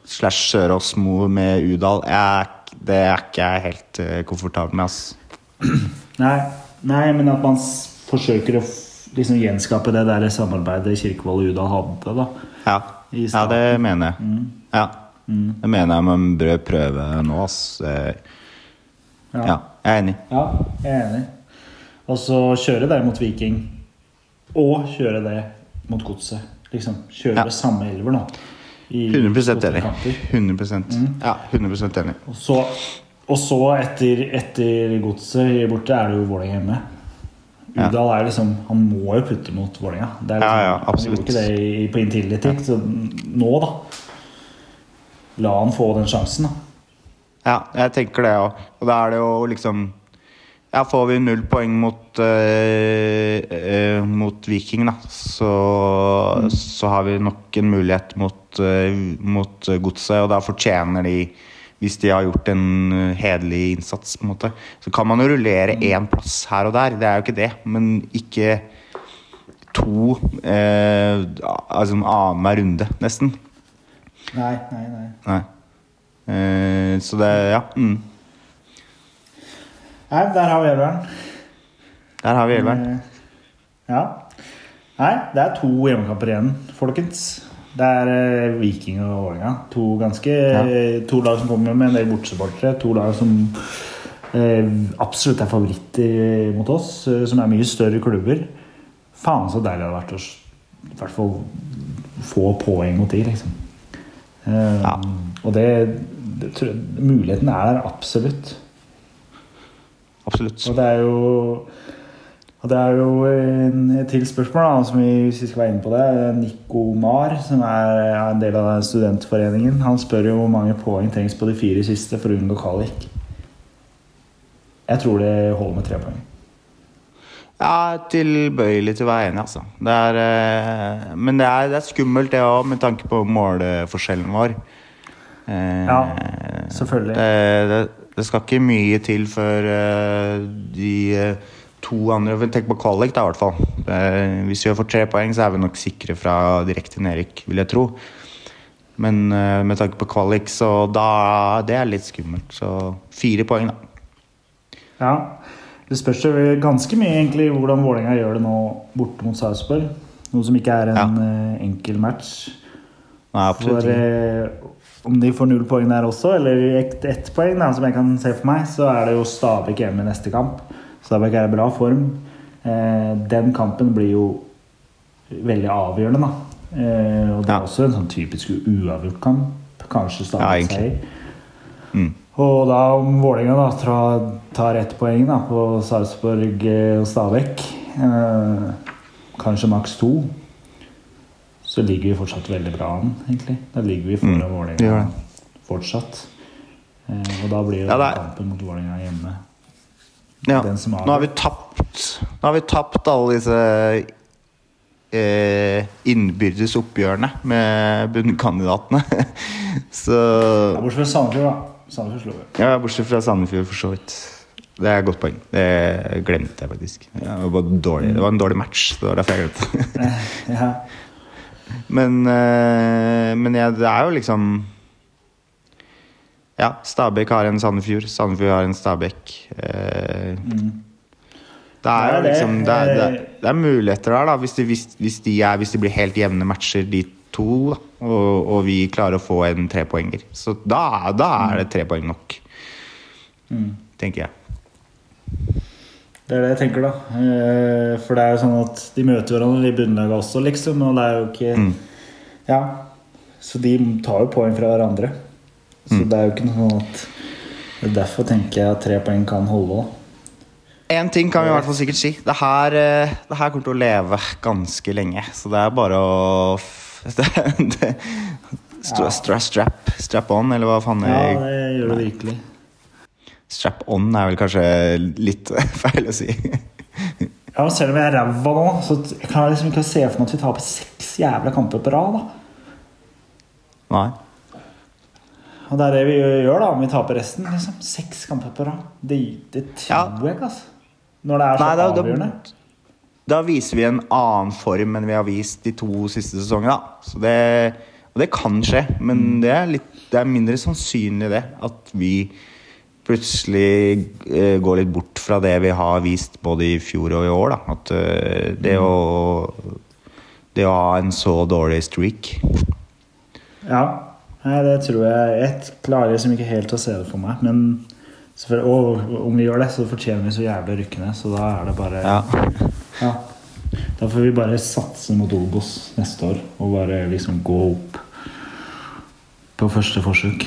slash Sørås mo med Udal jeg, Det er ikke jeg helt eh, komfortabel med, ass. Nei, nei, men at man forsøker å liksom gjenskape det der samarbeidet Kirkevold og Udal hadde, da. Ja, ja det mener jeg. Mm. Ja. Det mener jeg man bør prøve nå, ass. Ja. Ja, jeg er enig. Ja, jeg er enig. Og så kjøre det mot Viking. Og kjøre det mot Godset. Liksom, kjøre Ja. samme elver nå. i 100 enig. 100% Ja, 100% enig. Og så, og så etter, etter Godset borte er det jo Vålerenga hjemme. Udal er liksom Han må jo putte mot Vålerenga. Er Ja, liksom, ja, Han gjorde ikke det i, på Intility. Så nå, da. La han få den sjansen, da. Ja, jeg tenker det òg. Og da er det jo liksom Ja, får vi null poeng mot, øh, øh, mot Viking, da, så, så har vi nok en mulighet mot, øh, mot Godset, og da fortjener de hvis de har gjort en eh, hederlig innsats. på en måte. Så kan man jo rullere én plass her og der, det er jo ikke det. Men ikke to eh, altså annenhver runde, nesten. Nei, nei, nei. Nei. Eh, så det Ja. Mm. Nei, der har vi elveren. Der har vi elveren. Eh, Ja. Nei, det er to hjemmekamper igjen, folkens. Det er eh, Viking og Vålerenga. To ganske eh, To lag som kommer med en del bortsupportere. To lag som eh, absolutt er favoritter mot oss, eh, som er mye større klubber. Faen så deilig det hadde vært å i hvert fall få poeng mot de, liksom. Eh, Ja. Og det, det tror jeg, Muligheten er der absolutt. Absolutt. Og det er jo og det er jo en, et til spørsmål, da, som vi, hvis vi skal være inne på det. Nico Mar, som er, er en del av studentforeningen, han spør jo hvor mange poeng trengs på de fire siste for å unngå kvalik. Jeg tror det holder med tre poeng. Ja, tilbøyelig til å være enig, altså. Det er, eh, men det er, det er skummelt, det òg, med tanke på måleforskjellen vår. Eh, Ja, selvfølgelig. Det, det, det skal ikke mye til før eh, de to andre Tenk på kvalik, da, i hvert fall. Eh, hvis vi får tre poeng, så er vi nok sikre fra direkte nedrykk, vil jeg tro. Men eh, med tanke på kvalik, så da Det er litt skummelt. Så fire poeng, da. Ja. Det spørs jo ganske mye egentlig hvordan Vålerenga gjør det nå borte mot Sarpsborg. Noe som ikke er en ja. enkel match. Nei, absolutt For eh, om de får null poeng der også, eller ett et poeng, da, som jeg kan se for meg, så er det jo Stabæk hjemme i neste kamp. Stabæk er i bra form. Eh, den kampen blir jo veldig avgjørende, da. Eh, og det er Ja. også en sånn typisk uavgjort kamp. Kanskje Stabæk ja, seier. Mm. Og da om Vålerenga da tar, tar ett poeng da, på Sarpsborg eh, og Stabæk, eh, kanskje maks to, så ligger vi fortsatt veldig bra an, egentlig. Da ligger vi foran Mm, Vålerenga fortsatt. Eh, og da blir jo Ja, kampen mot Vålerenga hjemme. Ja. Nå har vi tapt Nå har vi tapt alle disse eh, innbyrdes oppgjørene med bunnkandidatene. Så Ja, bortsett fra Sandefjord, da. Sandefjord slo vi. Ja, bortsett fra Sandefjord, for så vidt. Det er et godt poeng. Det glemte jeg faktisk. Det, var dårlig. det var en dårlig match. Det var derfor jeg glemte det. Ja. Men, eh, men ja, det er jo liksom Ja, Stabæk har en Sandefjord. Sandefjord har en Stabæk. Eh, Mm. Det er Det jo er det. liksom Det er, det er, det er muligheter der, da, hvis de, hvis, hvis, de er, hvis det, blir helt jevne matcher, de to, da, og, og vi klarer å få en trepoenger. Så da, da er det tre poeng nok, Mm. tenker jeg. Det er det jeg tenker, da. Eh, For det er jo sånn at de møter hverandre i bunnlaget også, liksom. Og det er jo ikke Mm. Ja. Så de tar jo poeng fra hverandre. Så det er jo ikke noe sånn at er Derfor tenker jeg at tre poeng kan holde. Én ting kan vi i hvert fall sikkert si. Det her, eh, det her kommer til å leve ganske lenge. Så det er bare å det, det, stra, stra, strap, strap on, eller hva faen Ja, det gjør det virkelig. Strap on er vel kanskje litt feil å si. Ja, og Selv om jeg er ræva nå, så kan jeg liksom ikke se for meg at vi taper seks jævla kamper på rad. da Nei. Og det er det vi gjør, da, om vi taper resten. liksom Seks kamper på rad. Det, det tror jeg ikke, altså. Når det er så Nei, da- da- avgjørende. Da viser vi en annen form enn vi har vist de to siste sesongene. da. Så det, og det kan skje, men det er, litt, det er mindre sannsynlig det. At vi plutselig eh, går litt bort fra det vi har vist både i fjor og i år. Da. At uh, det, å, det å ha en så dårlig streak Ja, Nei, det tror jeg Jeg klarer liksom ikke helt å se det for meg. Men og om vi gjør det, så fortjener vi så jævlig å rykke ned. Så da er det bare Ja. Ja. Da får vi bare satse mot Obos neste år og bare liksom gå opp på første forsøk.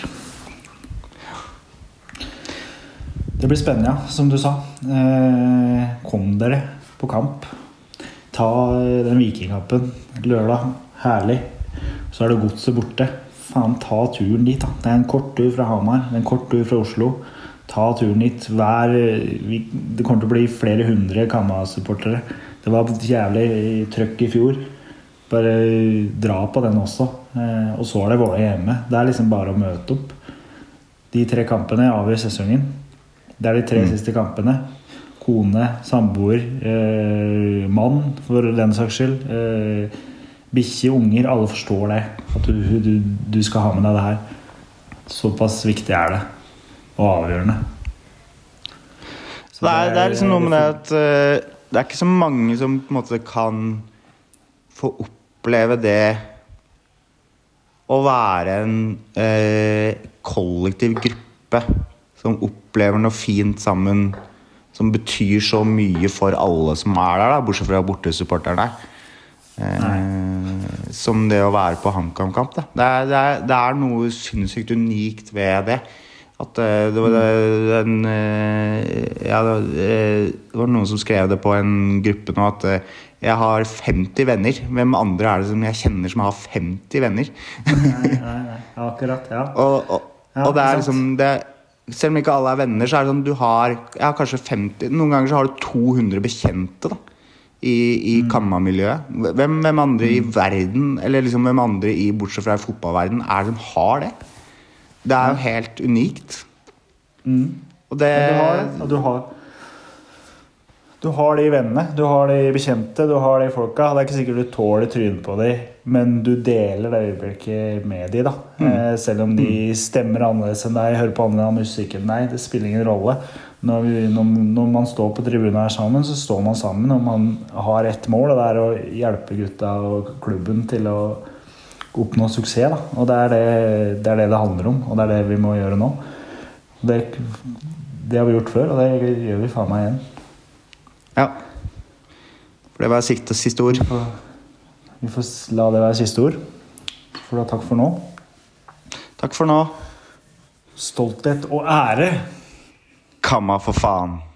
Det blir spennende, ja, som du sa. Eh, kom dere på kamp. Ta den Vikingkampen lørdag. Herlig. Så er det godset borte. Faen, ta turen dit, da. Det er en kort tur fra Hamar. En kort tur fra Oslo. Ta turen dit. Hver, vi, det kommer til å bli flere hundre Kamma-supportere. Det var et jævlig trøkk i fjor. Bare dra på den også. Eh, og så er det Vålerenga hjemme. Det er liksom bare å møte opp. De tre kampene avgjør sesongen. Det er de tre siste kampene. Kone, samboer, eh, mann for den saks skyld. Eh, Bikkje, unger. Alle forstår det. At du, du, du skal ha med deg det her. Såpass viktig er det. Og avgjørende. Det er, det er liksom noe med det at eh, det er ikke så mange som på en måte kan få oppleve det å være en eh, kollektiv gruppe som opplever noe fint sammen, som betyr så mye for alle som er der, da, bortsett fra bortesupporterne. Eh, som det å være på HamKam-kamp. Det, det, det er noe sinnssykt unikt ved det. At eh, det var den eh, Ja, det var, eh, det var noen som skrev det på en gruppe nå at jeg har 50 venner. Hvem andre er det som jeg kjenner som har 50 venner? Nei, nei, nei. Akkurat. Ja. Og, og, Ja, og det er liksom det, Selv om ikke alle er venner, så er det sånn du har ja, kanskje 50 Noen ganger så har du 200 bekjente da i, i Mm. Kamma-miljøet. Hvem, hvem andre i verden, eller liksom hvem andre i, bortsett fra i fotballverden, er det som har det? Det er jo helt unikt. Mm. Og det, Ja, du har det. Du har Du har de vennene, du har de bekjente, du har de folka. Det er ikke sikkert du tåler trynet på dem, men du deler det øyeblikket med dem. da. Eh, selv om de stemmer annerledes enn deg, hører på annen musikk enn deg. Det spiller ingen rolle. Når, vi, når, man står på tribunen her sammen, så står man sammen. Og man har ett mål, og det er å hjelpe gutta og klubben til å oppnå suksess. Da. Og det er det, det er det det handler om, og det er det vi må gjøre nå. Det, det har vi gjort før, og det gjør vi faen meg igjen. Ja. For det var siste, siste ord. Vi får, vi får la det være siste ord. For da takk for nå. Takk for nå. Stolthet og ære. Kamma for faen.